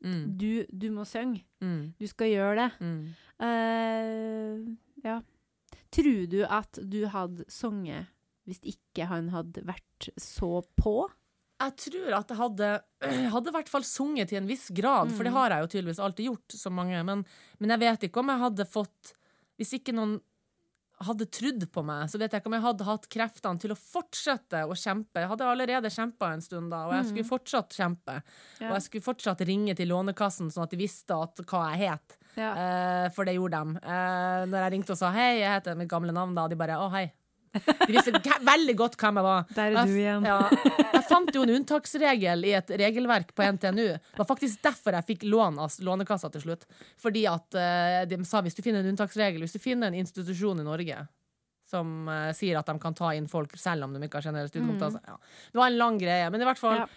Mm, du, du må synge. mm, Du skal gjøre det. mm. Eh, ja. Tror du at du hadde sunget hvis ikke han hadde vært så på? Jeg tror at jeg hadde [CLEARS THROAT] hadde i hvert fall sunget til en viss grad, for det har jeg jo tydeligvis alltid gjort, så mange. Men, men jeg vet ikke om jeg hadde fått Hvis ikke noen hadde trodd på meg, så vet jeg ikke om jeg hadde hatt kreftene til å fortsette å kjempe. Jeg hadde allerede kjempa en stund da, og jeg skulle fortsatt kjempe. Ja. Og jeg skulle fortsatt ringe til Lånekassen, sånn at de visste at, hva jeg het. Ja. Eh, for det gjorde de. Eh, når jeg ringte og sa hei, jeg heter mitt gamle navn, da, og de bare å, hei. De visste veldig godt hvem jeg var. Der er du igjen. Ja, jeg fant jo en unntaksregel i et regelverk på NTNU. Det var faktisk derfor jeg fikk lån av Lånekassa til slutt. Fordi at eh, de sa hvis du finner en unntaksregel, hvis du finner en institusjon i Norge som uh, sier at de kan ta inn folk selv om de ikke har generell studiekompetanse ja. Det var en lang greie, men i hvert fall Ja.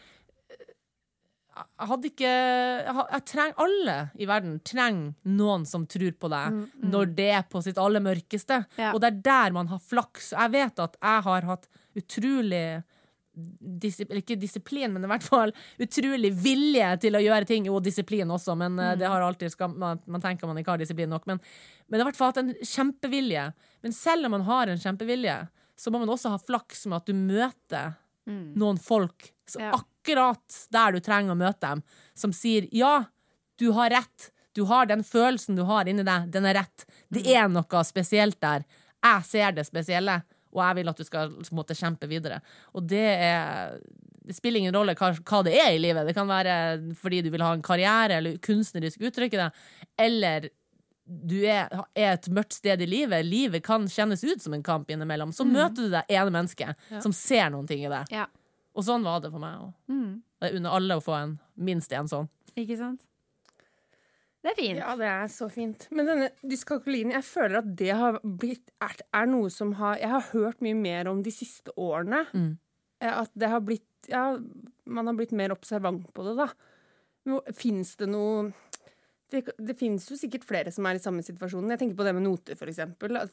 Jeg hadde ikke jeg, jeg treng, Alle i verden trenger noen som tror på deg når det er på sitt aller mørkeste. Ja. Og det er der man har flaks. Jeg vet at jeg har hatt utrolig Disiplin, ikke disiplin, men i hvert fall utrolig vilje til å gjøre ting. Jo, disiplin også, men mm. det har alltid skam, man, man tenker man ikke har disiplin nok. Men, men i hvert fall hatt en kjempevilje. Men selv om man har en kjempevilje, så må man også ha flaks med at du møter noen folk så Ja. akkurat der du trenger å møte dem, som sier ja, du har rett. Du har den følelsen du har inni deg, den er rett. Det er noe spesielt der. Jeg ser det spesielle, og jeg vil at du skal måte, kjempe videre. Og det er Det spiller ingen rolle hva, hva det er i livet. Det kan være fordi du vil ha en karriere eller kunstnerisk uttrykk i det, eller du er, er et mørkt sted i livet. Livet kan kjennes ut som en kamp innimellom. Så møter du det ene mennesket som ser noen ting i det. Ja. Og sånn var det for meg. òg. Mm. jeg unner alle å få en, minst en sånn. Ikke sant? Det er fint. Ja, det er så fint. Men denne dyskalkulien, jeg føler at det har blitt er, er noe som har Jeg har hørt mye mer om de siste årene. Mm. At det har blitt Ja, man har blitt mer observant på det, da. Fins det noe det, det finnes jo sikkert flere som er i samme situasjon. Jeg tenker på det med noter, f.eks.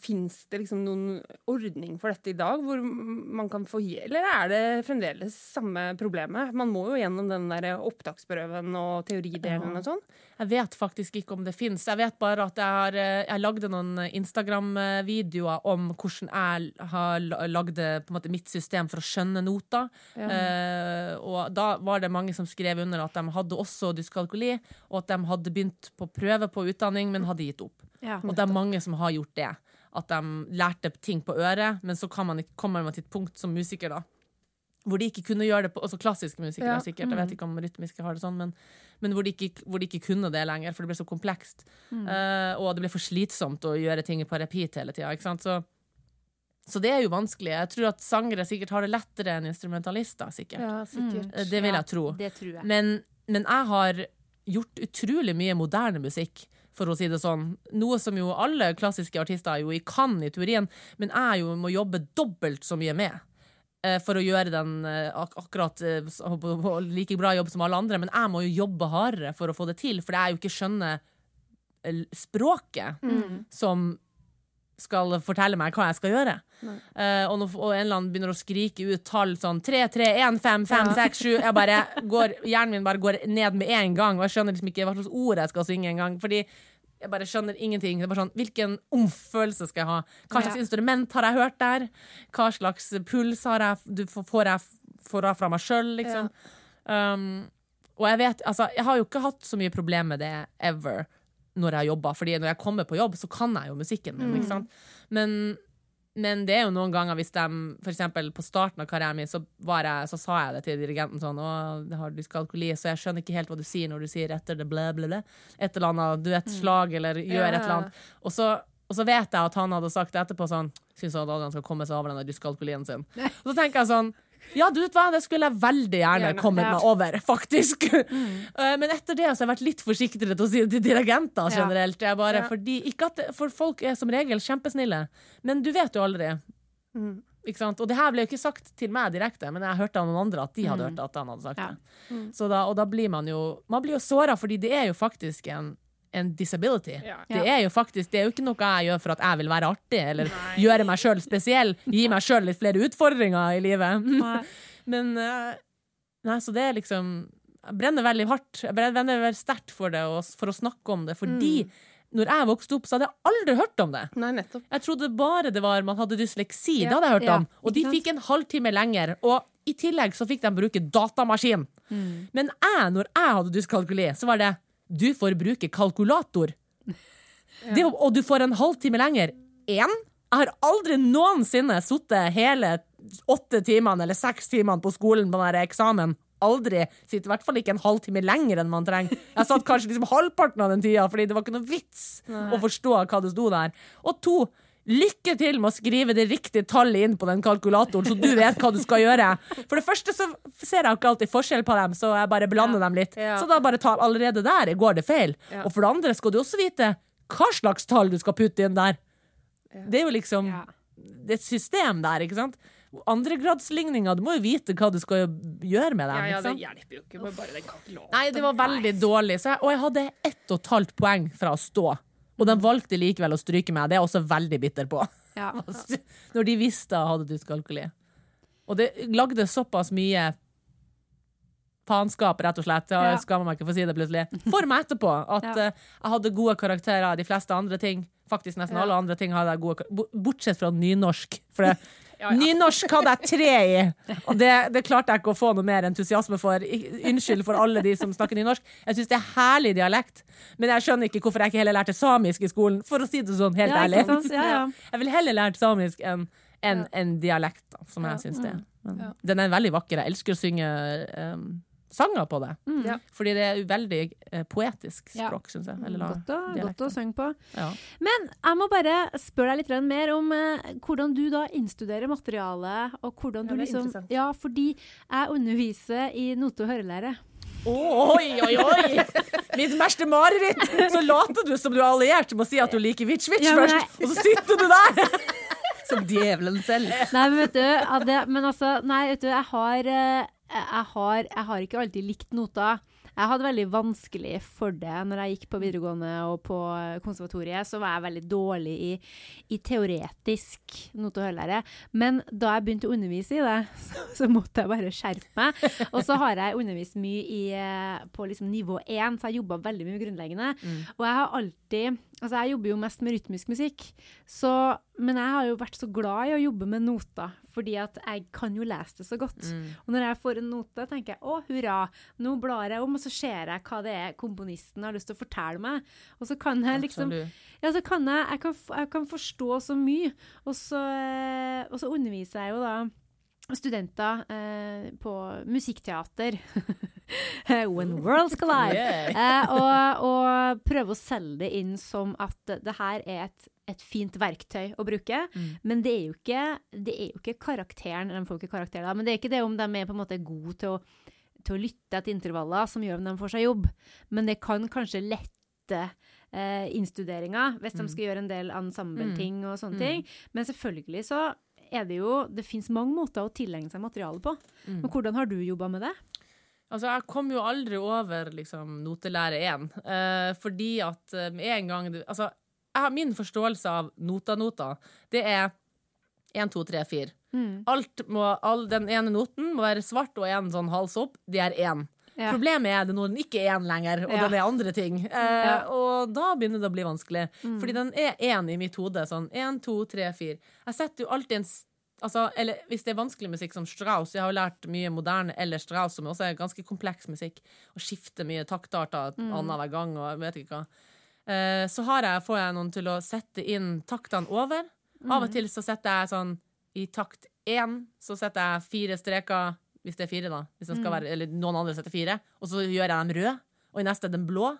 Fins det liksom noen ordning for dette i dag, hvor man kan få? Eller er det fremdeles samme problemet? Man må jo gjennom den der opptaksprøven og teoridelen og sånn. Jeg vet faktisk ikke om det fins. Jeg vet bare at jeg, har, eh, jeg lagde noen Instagram-videoer om hvordan jeg har lagd på en måte, mitt system for å skjønne noter. Eh, og da var det mange som skrev under at de hadde også dyskalkuli, og at de hadde begynt på prøve på utdanning, men hadde gitt opp. Ja. Og det er mange som har gjort det. At de lærte ting på øret, men så kan man, kommer man til et punkt som musiker, da. Hvor de ikke kunne gjøre det på Også klassiske musikere, Ja. sikkert. Jeg vet ikke om rytmiske har det sånn, men, men hvor, de ikke, hvor de ikke kunne det lenger, for det ble så komplekst. Eh, og det ble for slitsomt å gjøre ting på repeat hele tida. Så, så det er jo vanskelig. Jeg tror at sangere sikkert har det lettere enn instrumentalister, sikkert. Ja, sikkert. Mm. Det vil jeg tro. Det tror jeg. Men, men jeg har gjort utrolig mye moderne musikk, for å si det sånn. Noe som jo alle klassiske artister jo kan i teorien, men jeg jo må jobbe dobbelt så mye med. eh, For å gjøre den eh, ak akkurat eh, like bra jobb som alle andre. Men jeg må jo jobbe hardere for å få det til, for jeg jo ikke skjønner språket språket som skal fortelle meg hva jeg skal gjøre. Uh, og, når, og en eller annen begynner å skrike ut tall sånn 3, 3, 1, 5, 5, 6, 7 jeg bare [LAUGHS] går, Hjernen min bare går ned med en gang, og jeg skjønner liksom ikke hva slags ord jeg skal synge engang. Fordi jeg bare skjønner ingenting. Det er bare sånn, Hvilken omfølelse skal jeg ha? Hva slags Ja. instrument har jeg hørt der? Hva slags puls har jeg, du, får jeg får fra meg sjøl, liksom? Um, og jeg vet, altså, jeg har jo ikke hatt så mye problem med det ever når jeg jobba, fordi når jeg kommer på jobb, så kan jeg jo musikken min. ikke sant? Men, men det er jo noen ganger hvis de eksempel på starten av karrieren min, så, var jeg, så sa jeg det til dirigenten sånn Å, har dyskalkuli, så jeg skjønner ikke helt hva du sier når du sier etter det blæ, blæ, blæ. Et eller annet, du vet, slag, eller gjør et eller annet. Og så, og så vet jeg at han hadde sagt det etterpå sånn Syns Adrian skal komme seg over den dyskalkulien sin. Og så tenker jeg sånn ja, du vet hva, det skulle jeg veldig gjerne kommet meg over, faktisk. Mm. [LAUGHS] Men etter det så har jeg vært litt forsiktigere til å si det til dirigenter generelt. Bare, fordi, det, for folk er som regel kjempesnille, men du vet jo aldri. Mm. Og det her ble jo ikke sagt til meg direkte, men jeg hørte av noen andre at de hadde hørt at han hadde sagt Ja. det. Så da, og da blir man jo Man blir jo såra, fordi det er jo faktisk en, en disability. Ja. Det er jo faktisk Det er jo ikke noe jeg gjør for at jeg vil være artig, eller gjøre meg sjøl spesiell. Gi meg sjøl litt flere utfordringer i livet. Nei. [LAUGHS] Men eh, Nei, så det er liksom Jeg brenner veldig hardt. Jeg brenner veldig sterkt for det, og for å snakke om det. Fordi når jeg vokste opp, så hadde jeg aldri hørt om det. Nei, nettopp. Jeg trodde bare det var man hadde dysleksi. Ja. Det hadde jeg hørt Ja, om. Og de fikk en halvtime lenger. Og i tillegg så fikk de bruke datamaskin. Men jeg, når jeg hadde dyskalkuli, så var det du får bruke kalkulator. Det, og du får en halvtime lenger. Én. Jeg har aldri noensinne sittet hele åtte timene eller seks timene på skolen på den eksamen. Aldri. Sitter i hvert fall ikke en halvtime lenger enn man trenger. Jeg satt kanskje liksom halvparten av den tida, fordi det var ikke noe vits å forstå hva det sto der. Og to, lykke til med å skrive det riktige tallet inn på den kalkulatoren, så du vet hva du skal gjøre. For det første så ser jeg ikke alltid forskjell på dem, så jeg bare blander dem litt. Ja. Så da bare tar allerede der går det feil. Ja. Og for det andre skal du også vite hva slags tall du skal putte inn der. Det er jo liksom Ja. det er et system der, ikke sant? Andregradsligninger, du må jo vite hva du skal gjøre med dem. Ja, ja, det hjelper jo ikke med bare den kalkulatoren. Nei, det var veldig dårlig. Så jeg, og jeg hadde ett og et halvt poeng fra å stå. Og de valgte likevel å stryke meg. Det er jeg også veldig bitter på. Ja. [LAUGHS] Når de visste jeg hadde dyskalkuli. Og det lagde såpass mye faenskap, rett og slett. Ja. Jeg skammer meg ikke for å si det plutselig. For meg etterpå. At Ja. eh, jeg hadde gode karakterer i de fleste andre ting. Faktisk nesten Ja. alle andre ting hadde jeg gode. Bortsett fra nynorsk. For det, Ja, nynorsk hadde jeg tre i, og det, det klarte jeg ikke å få noe mer entusiasme for. Unnskyld for alle de som snakker nynorsk. Jeg syns det er herlig dialekt, men jeg skjønner ikke hvorfor jeg ikke heller lærte samisk i skolen. For å si det sånn, helt Ja, ærlig. Ja. Jeg ville heller lært samisk enn en, en dialekt, som jeg syns det er. Den er veldig vakker. Jeg elsker å synge um, sanger på det. Ja. Fordi det er veldig eh, poetisk Ja. språk, syns jeg. Eller Godt å, godt å synge på. Ja. Men jeg må bare spørre deg litt mer om eh, hvordan du da innstuderer materialet, og hvordan du Ja, liksom. Ja, fordi jeg underviser i note- og hørelære. Oi, oi, oi! Mitt verste mareritt! Så later du som du er alliert med å si at du liker Witch-Witch Ja, først, og så sitter du der! Som djevelen selv. Nei, men vet du, ja, det, men altså, nei, vet du, jeg har, eh, jeg har, jeg har ikke alltid likt noter. Jeg hadde veldig vanskelig for det når jeg gikk på videregående og på konservatoriet. Så var jeg veldig dårlig i, i teoretisk note- og hørelære. Men da jeg begynte å undervise i det, [LAUGHS] så, så måtte jeg bare skjerpe meg. Og så har jeg undervist mye i, eh, på liksom nivå 1, så jeg jobba veldig mye med grunnleggende. Og jeg har alltid Altså, jeg jobber jo mest med rytmisk musikk, så, men jeg har jo vært så glad i å jobbe med noter, fordi at jeg kan jo lese det så godt. Mm. Og når jeg får en note, tenker jeg å, hurra, nå blar jeg om, og så ser jeg hva det er komponisten har lyst til å fortelle meg. Og så kan jeg liksom Ja, så kan jeg Jeg kan, jeg kan forstå så mye. Og så, eh, og så underviser jeg jo da studenter eh, på musikkteater. [LAUGHS] When worlds collide. Yeah. [LAUGHS] Eh, og, og prøve å selge det inn som at det her er et, et fint verktøy å bruke. Mm. Men det er, jo ikke, det er jo ikke karakteren, de får ikke karakter da, men det er ikke det om de er på en måte gode til å, til å lytte etter intervaller som gjør om de får seg jobb. Men det kan kanskje lette eh, innstuderinga hvis de Mm. skal gjøre en del ensembleting og sånne Mm. ting. Men selvfølgelig så er det jo Det fins mange måter å tilegne seg materiale på. Mm. Men hvordan har du jobba med det? Altså, jeg kom jo aldri over liksom, notelære 1, eh, fordi at eh, med en gang Altså, jeg har min forståelse av nota-nota. Det er 1, 2, 3, 4. Mm. Alt må, all, den ene noten må være svart og en sånn hals opp. Det er én. Ja. Problemet er det når den ikke er én lenger, og Ja. den er andre ting. Eh. Og da begynner det å bli vanskelig. Mm. Fordi den er én i mitt hode. Sånn én, to, tre, fire. Jeg setter jo alltid en Altså, eller hvis det er vanskelig musikk som Strauss Jeg har jo lært mye moderne eller Strauss, som også er ganske kompleks musikk, og skifter mye taktarter Mm. annenhver gang og jeg vet ikke hva. Eh, så har jeg, får jeg noen til å sette inn taktene over. Av Mm. og til så setter jeg sånn i takt én, så setter jeg fire streker, hvis det er fire, da. Mm. være, eller noen andre setter fire. Og så gjør jeg dem rød, og i neste den blå.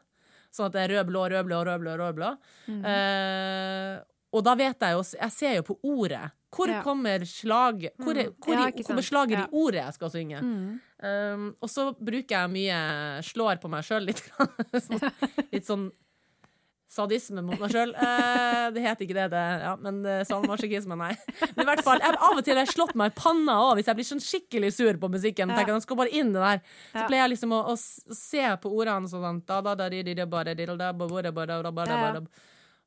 Sånn at det er rød, blå, rød, blå, rød, blå, rød, blå. Mm. Uh, og da vet jeg jo Jeg ser jo på ordet. Hvor Ja. kommer slag Hvor, er, hvor Ja, i- kommer slaget Ja. i ordet jeg skal synge? Mm. Um, og så bruker jeg mye Slår på meg sjøl [LAUGHS] [LAUGHS] litt. sånn, litt sånn sadisme mot meg sjøl. det heter ikke det, det ja, men uh, sadomasochisme, nei. Men i hvert fall, jeg, av og til har jeg slått meg i panna òg, hvis jeg blir sånn skikkelig sur på musikken. Ja. Tenker jeg, skal bare inn det der. Så pleier jeg liksom å, å se på ordene sånn da, da, da, di, di, di, di, di, da.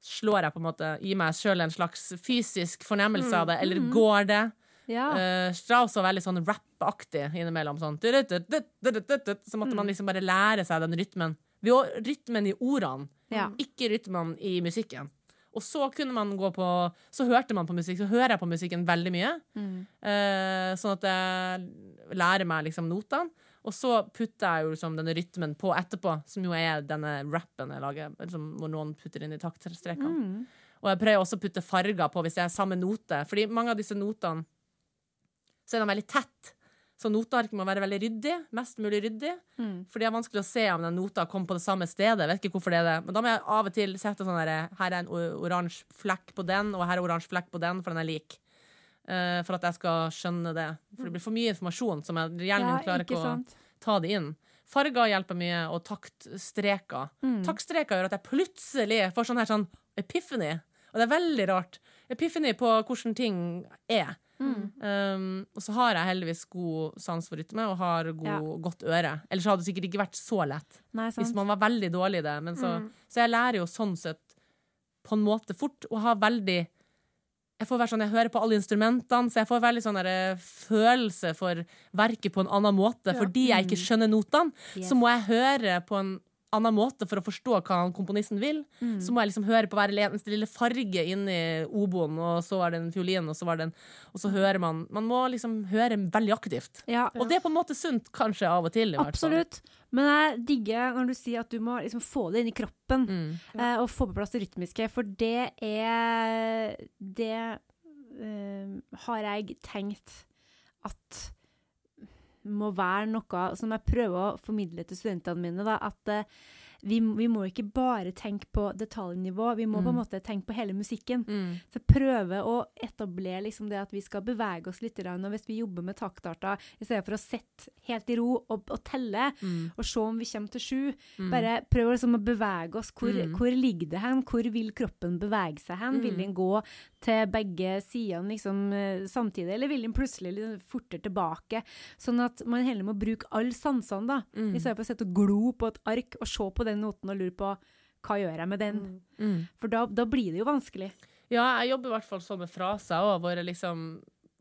Slår jeg på en måte i meg sjøl en slags fysisk fornemmelse av det, eller Mm. går det? Ja. Uh, Strauss var veldig sånn rap-aktig innimellom. Sånn. Så måtte man liksom bare lære seg den rytmen. Rytmen i ordene, Ja. ikke rytmen i musikken. Og så kunne man gå på Så hørte man på musikk, så hører jeg på musikken veldig mye. Mm. Eh, sånn at jeg lærer meg liksom notene. Og så putter jeg jo liksom denne rytmen på etterpå, som jo er denne rappen jeg lager. Liksom, hvor noen putter inn i taktstrekene. Mm. Og jeg prøver også å putte farger på hvis det er samme note. Fordi mange av disse notene så er de veldig tett. Så notearket må være veldig ryddig. Mest mulig ryddig. Mm. For det er vanskelig å se om den nota kom på det samme stedet. Vet ikke hvorfor det er det. Men da må jeg av og til sette sånn der, her er en oransje flekk på den, og her er oransje flekk på den, for den er lik. Uh, for at jeg skal skjønne det. For det blir for mye informasjon som jeg, hjernen min klarer ikke å ta det inn. Farger hjelper mye, og taktstreker. Mm. Taktstreker gjør at jeg plutselig får sånn her sånn epiphany. Og det er veldig rart. Epiphany på hvordan ting er. Mm. Um, og så har jeg heldigvis god sans for rytme og har god, Ja. godt øre. Ellers hadde det sikkert ikke vært så lett. Nei, Hvis man var veldig dårlig i det. Men så, Mm. så jeg lærer jo sånn sett på en måte fort, og har veldig jeg får være sånn, jeg hører på alle instrumentene, så jeg får veldig sånn der, eh, følelse for verket på en annen måte. Fordi jeg ikke skjønner notene, Yes. så må jeg høre på en annen måte for å forstå hva han komponisten vil. Mm. Så må jeg liksom høre på hver eneste lille farge inni oboen, og så var det en fiolin, og så var det en Og så hører man Man må liksom høre veldig aktivt. Ja, Og det er på en måte sunt, kanskje, av og til. i hvert fall. absolutt. Men jeg digger når du sier at du må liksom få det inn i kroppen. Mm. eh, og få på plass det rytmiske, for det er Det eh, har jeg tenkt at må være noe som jeg prøver å formidle til studentene mine. Da, at uh, vi, vi må ikke bare tenke på detaljnivå, vi må på en Mm. måte tenke på hele musikken. Mm. Så prøve å etablere liksom det at vi skal bevege oss litt. Og hvis vi jobber med taktarter, i stedet for å sitte helt i ro og, og telle, Mm. og se om vi kommer til sju, Mm. bare prøv liksom å bevege oss. Hvor, Mm. hvor ligger det hen? Hvor vil kroppen bevege seg hen? Vil Mm. den gå til begge sidene liksom, eh, samtidig, eller vil den plutselig liksom, fortere tilbake? Sånn at man heller må bruke alle sansene, da. Mm. I stedet for å sitte og glo på et ark og se på den noten og lure på hva gjør jeg med den? Mm. For da, da blir det jo vanskelig. Ja, jeg jobber i hvert fall sånn med fraser òg, hvor jeg liksom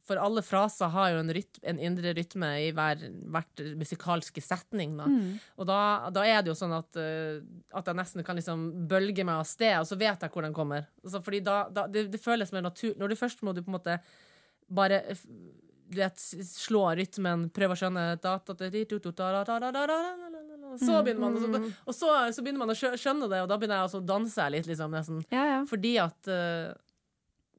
for alle fraser har jo en, rytme, en indre rytme i hver, hvert musikalske setning. Da. Mm. Og da, da, er det jo sånn at, at, jeg nesten kan liksom bølge meg av sted, og så vet jeg hvor den kommer. Altså, fordi da, da det, det, føles mer naturlig. Når du først må du på en måte bare du vet, slå rytmen, prøve å skjønne Så begynner man, og så, og så, så begynner man å skjønne det, og da begynner jeg å danse litt, liksom, nesten. Ja, ja. Fordi at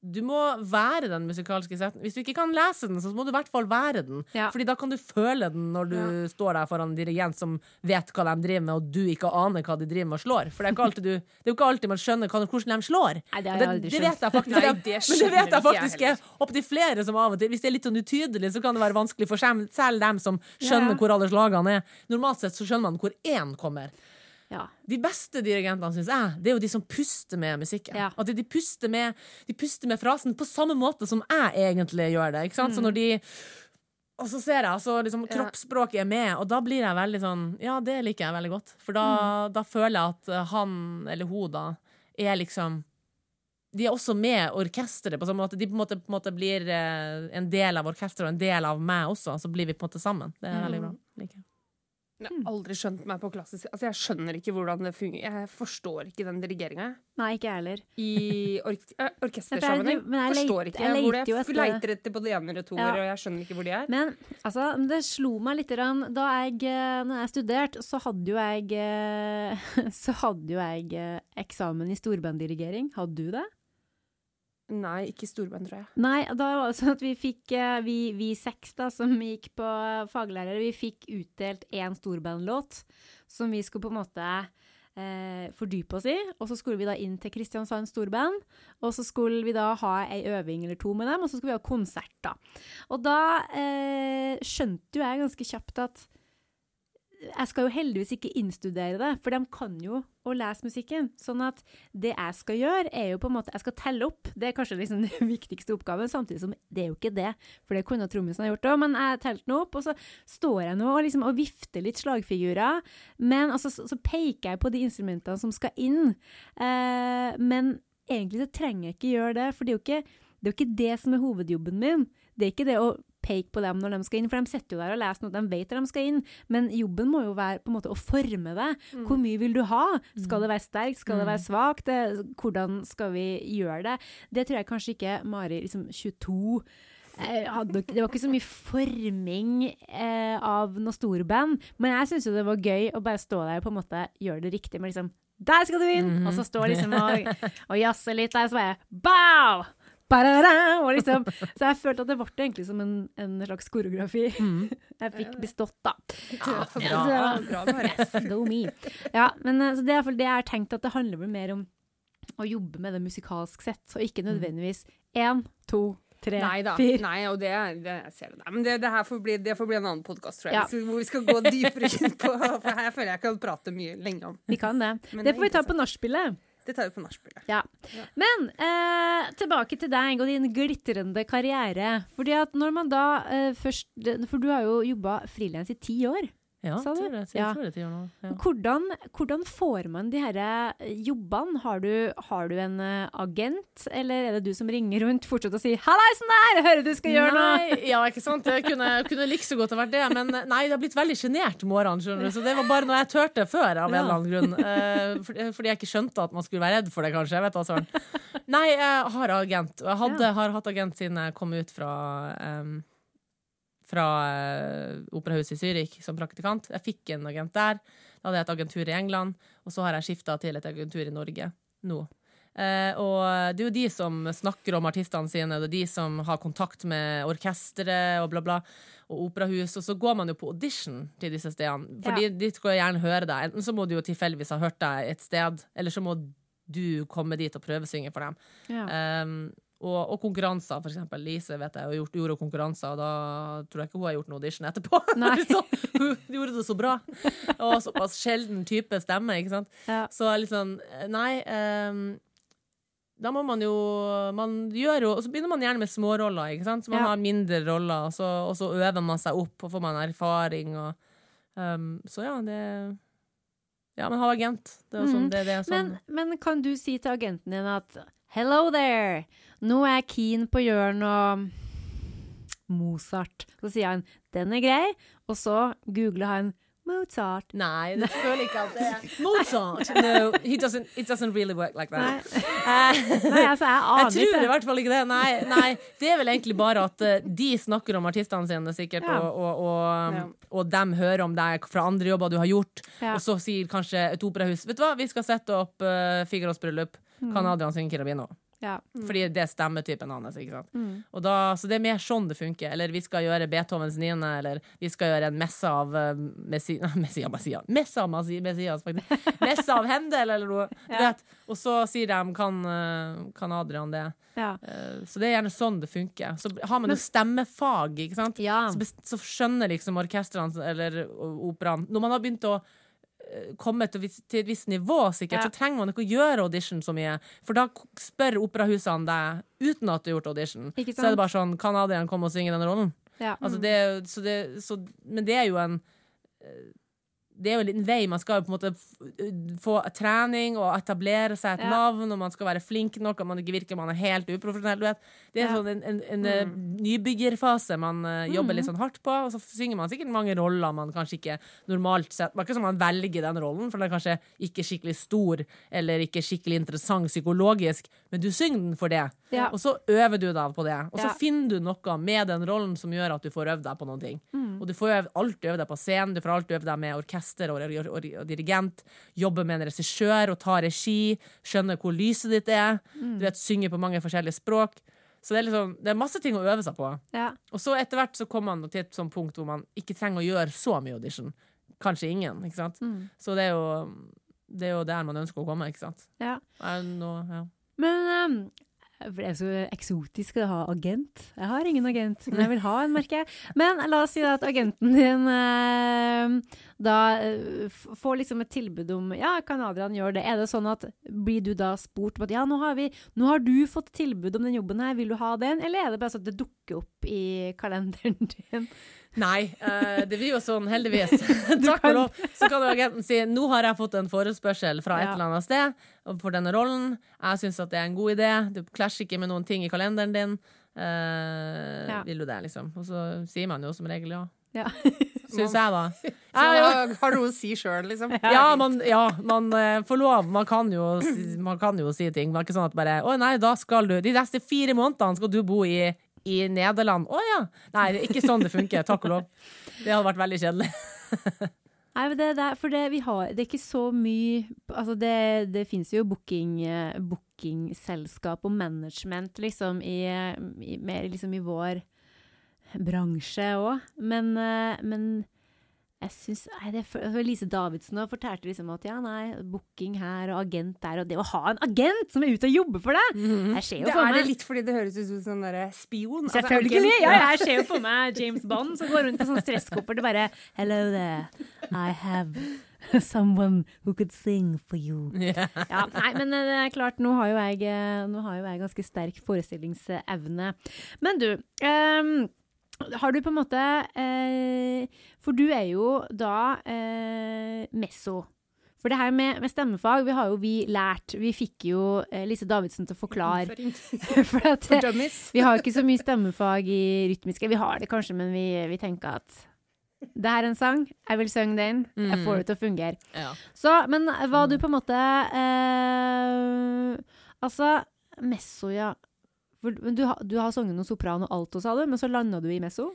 du må være den musikalske setten. Hvis du ikke kan lese den, så må du i hvert fall være den. Ja. Fordi da kan du føle den når du står der foran en dirigent som vet hva de driver med, og du ikke aner hva de driver med og slår. For det er, du, det er jo ikke alltid man skjønner hvordan de slår. Nei, det jeg aldri det vet jeg faktisk. Nei, jeg- det men det vet jeg jeg faktisk er opptil flere som av og til Hvis det er litt sånn utydelig, så kan det være vanskelig for selv dem som skjønner ja. hvor alle slagene er. Normalt sett så skjønner man hvor én kommer. Ja. De beste dirigentene, syns jeg, det er jo de som puster med musikken. Ja. At de, puster med, de puster med frasen på samme måte som jeg egentlig gjør det. Ikke sant? Så når de Og så ser jeg, altså liksom, kroppsspråket er med, og da blir jeg veldig sånn Ja, det liker jeg veldig godt. For da, da føler jeg at eh, han eller hun da er liksom de er også med orkesteret på samme måte. De på en måte, på en måte blir eh, en del av orkesteret og en del av meg også. Så blir vi på en måte sammen. Det er veldig bra. Liker jeg. Jeg har aldri skjønt meg på klassisk Altså, jeg skjønner ikke hvordan det fungerer. Jeg forstår ikke den dirigeringa. Nei, ikke jeg heller. I ork eh, orkestersammenheng. jeg- Forstår ikke jeg hvor det etter det. leiter etter både det og eller Ja. og jeg skjønner ikke hvor de er. Men altså, det slo meg litt grann, da jeg, eh, når jeg studerte, så hadde jo jeg eh, [LAUGHS] Så hadde jo jeg eksamen i storbanddirigering. Hadde du det? Nei, ikke storband, tror jeg. Nei, da var det sånn at vi fikk, eh, vi, vi seks da, som gikk på faglærere, vi fikk utdelt én storbandlåt som vi skulle på en måte eh, fordype oss i. Og så skulle vi da inn til Kristiansand storband, og så skulle vi da ha ei øving eller to med dem, og så skulle vi ha konsert, da. Og da eh, skjønte jo jeg ganske kjapt at jeg skal jo heldigvis ikke innstudere det, for de kan jo å lese musikken. Sånn at det jeg skal gjøre, er jo på en måte Jeg skal telle opp. Det er kanskje liksom [LAUGHS] den viktigste oppgaven, samtidig som det er jo ikke det. For det kunne trommisen ha gjort òg, men jeg telte nå opp, og så står jeg nå og, liksom, og vifter litt slagfigurer. Men altså, så, så peker jeg på de instrumentene som skal inn. Eh, men egentlig så trenger jeg ikke gjøre det, for det er jo ikke det, er jo ikke det som er hovedjobben min. Det er ikke det å peke på dem når de skal inn, for de sitter jo der og leser noe, de vet at de skal inn. Men jobben må jo være på en måte å forme det. Hvor mye vil du ha? Skal det være sterkt? Skal det være svakt? Hvordan skal vi gjøre det? Det tror jeg kanskje ikke Mari liksom 22 eh, hadde, det var ikke så mye forming eh, av noe storband, men jeg syns jo det var gøy å bare stå der og på en måte gjøre det riktig med liksom Der skal du inn! Og så stå liksom og, [LAUGHS] og jazzer litt der, så bare bow! Liksom, så jeg følte at det ble egentlig som en, en slags koreografi. [LAUGHS] Jeg fikk bestått, da. Ja, bra. bra, Mari. yes. Ja, men eh, så det er iallfall det jeg har tenkt, at det handler vel mer om å jobbe med det musikalsk sett, og ikke nødvendigvis én, to, tre, Nei da. fire. Nei, og det, det jeg ser det. Nei, men det, det her får bli, det får bli en annen podkast, tror jeg. Ja. Så- Hvor vi skal gå dypere inn på For her føler jeg kan prate mye lenge om. Vi kan det. Men det det får vi ta på nachspielet. Det tar vi på nachspielet. Ja. Ja. Men eh, tilbake til deg og din glitrende karriere. Fordi at når man da eh, først For du har jo jobba frilans i ti år. Ja, Sa du? tror det, Ja. jeg. Ja. Hvordan, hvordan får man de her eh, jobbene? Har du, har du en eh, agent, eller er det du som ringer rundt fortsatt og sier 'hallaisen der, jeg hører du skal gjøre noe'? Nei, ja, ikke sant? Det kunne, kunne like så godt ha vært det, men nei, det har blitt veldig sjenert om årene, skjønner du. Så det var bare noe jeg turte før, av en eller annen grunn. Uh, fordi, jeg ikke skjønte at man skulle være redd for det, kanskje. Jeg vet hva søren. Nei, jeg har agent. Jeg hadde, har hatt agent siden jeg kom ut fra em, fra eh, operahuset i Zürich som praktikant. Jeg fikk en agent der. Da hadde jeg et agentur i England, og så har jeg skifta til et agentur i Norge nå. Eh, og det er jo de som snakker om artistene sine, det er de som har kontakt med orkesteret og bla, bla, og operahus. Og så går man jo på audition til disse stedene, for Ja. de, skal gjerne høre deg. Enten så må du jo tilfeldigvis ha hørt deg et sted, eller så må du komme dit og prøvesynge for dem. Ja. Um, og, og konkurranser, for eksempel. Lise vet jeg gjort, gjorde konkurranser, og da tror jeg ikke hun har gjort noen audition etterpå. [LAUGHS] Så, hun gjorde det så bra. Og såpass sjelden type stemme, ikke sant. Ja. Så litt sånn Nei. Um, da må man jo Man gjør jo Og så begynner man gjerne med småroller, ikke sant. Så man Ja. har mindre roller, og så, og så øver man seg opp, og får man erfaring, og um, Så ja, det Ja, men ha agent. Det er sånn, mm. det, det er sånn Men, men kan du si til agenten din at Hello there! Nå er jeg keen på gjøre noe Mozart. Så sier han den er grei, og så googler han Mozart. Nei, det føler ikke at det er [LAUGHS] Mozart! No, he doesn't, it doesn't really work like that. Nei, nei altså, jeg jeg aner tror i hvert fall ikke det. Nei, nei, det er vel egentlig bare at eh, de snakker om artistene sine, sikkert, Ja. og, og, og, Ja. og dem hører om deg fra andre jobber du har gjort, Ja. og så sier kanskje et operahus Vet du hva, vi skal sette opp uh, Figaros bryllup. Kan Adrian synge Kirabino? Ja. Fordi det er stemmetypen hans. ikke sant? Mm. Da, så det er mer sånn det funker. Eller vi skal gjøre Beethovens niende, eller vi skal gjøre en messe av uh, Messi, [LAUGHS] Messia, Messia, Messa av Messi- Messias, faktisk. [LAUGHS] Messe av Hendel, eller noe. Ja. Og så sier de kan, uh, kan Adrian det. Ja. Uh, så det er gjerne sånn det funker. Så har man jo stemmefag, ikke sant. Så, så skjønner liksom orkestrene eller operaen Når man har begynt å eh, komme til, et visst nivå, sikkert, Ja. så trenger man ikke å gjøre audition så mye. For da spør operahusene deg uten at du har gjort audition. Så er det bare sånn Kan Adrian komme og synge denne rollen? Ja. Altså det, er så det, så, men det er jo en eh, det er jo en liten vei. Man skal jo på en måte få trening og etablere seg et Ja. navn, og man skal være flink nok, og man ikke virker man er helt uprofesjonell. Det er Ja. sånn en, en, en mm. nybyggerfase man eh, jobber litt sånn hardt på, og så synger man sikkert mange roller man kanskje ikke normalt sett Det er ikke sånn man velger den rollen, for den er kanskje ikke skikkelig stor eller ikke skikkelig interessant psykologisk, men du synger den for det. Ja. Og så øver du deg på det, og så finner du noe med den rollen som gjør at du får øvd deg på noen ting. Mm. Og du får alltid øve deg på scenen, du får alltid øve deg med orkester og, og, og, og dirigent, jobber med en regissør og tar regi, skjønner hvor lyset ditt er, Mm. du vet, synger på mange forskjellige språk. Så det er, liksom, det er masse ting å øve seg på. ja. Og så etter hvert så kommer man til et sånt punkt hvor man ikke trenger å gjøre så mye audition. Kanskje ingen, ikke sant? Mm. Så det er jo, det er jo der man ønsker å komme, ikke sant? ja. Nå, ja. Men um, det er så eksotisk å ha agent. Jeg har ingen agent, men jeg vil ha en, merker jeg. Men la oss si at agenten din eh, da eh, får liksom et tilbud om Ja, kan Adrian gjøre det? Er det sånn at blir du da spurt om at ja, nå har, vi, nå har du fått tilbud om den jobben her, vil du ha den? Eller er det bare sånn at det dukker opp i kalenderen din? Nei, uh, det blir jo sånn, heldigvis. [LAUGHS] [LAUGHS] Takk og lov. Så kan agenten si nå har jeg fått en forespørsel fra et eller annet sted for denne rollen. Jeg syns at det er en god idé. Du klasjer ikke med noen ting i kalenderen din. Uh. Vil du det, liksom? Og så sier man jo som regel ja. Ja. [LAUGHS] Syns jeg, da. Ja, ja. har noe å si sjøl, liksom. Ja, man, ja, man eh, får lov. Man kan, jo, man kan jo si ting. Det er ikke sånn at bare Å nei, da skal du De neste fire månedene skal du bo i, i Nederland. Å ja. Nei, det er ikke sånn det funker. Takk og lov. Det hadde vært veldig kjedelig. [LAUGHS] Nei, det, det, for det, har, det er ikke så mye Altså, det, det fins jo booking, eh, bookingselskap og management, liksom, i, i, mer liksom i vår bransje òg. Men, eh, men jeg synes, Nei, det er for- Lise Davidsen og fortalte liksom at ja, nei, booking her og agent der, og det å ha en agent som er ute og jobber for deg! Jeg ser jo Det for er det meg litt fordi det høres ut som sånn derre spion. Altså, Selvfølgelig! Altså, Ja, [LAUGHS] jeg ser jo for meg James Bond som går rundt på sånn stresskopper og bare Hello there, I have someone who could sing for you. Ja, nei, men eh, det er klart, nå har jo jeg, eh, har jo jeg ganske sterk forestillingsevne. Men du, ehm, har du på en måte eh, For du er jo da eh, messo. For det her med, med stemmefag, vi har jo vi lært. Vi fikk jo eh, Lise Davidsen til å forklare. [LAUGHS] [LAUGHS] For at, vi har ikke så mye stemmefag i rytmiske. Vi har det kanskje, men vi, vi tenker at det her er en sang, jeg vil synge den, jeg får det til å fungere. Ja. Så, men var du på en måte eh, Altså, messo, ja. Du, du har sunget noe sopran og alto, sa du, men så landa du i messo?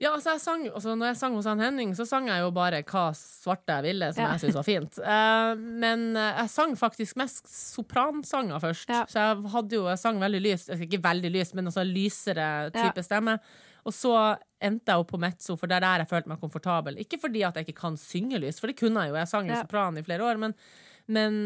Ja, altså, jeg sang, altså Når jeg sang hos han Henning, så sang jeg jo bare hva svarte jeg ville, som Ja. jeg syntes var fint. Uh, [LAUGHS] men eh, jeg sang faktisk mest sopransanger først. Ja. Så jeg hadde jo, jeg sang veldig lyst, altså, ikke veldig lyst, men altså lysere type stemme. Og så endte jeg opp på mezzo, for det er der jeg følte meg komfortabel. Ikke fordi at jeg ikke kan synge lyst, for det kunne jeg jo, jeg sang jo Ja. sopran i flere år, men, men,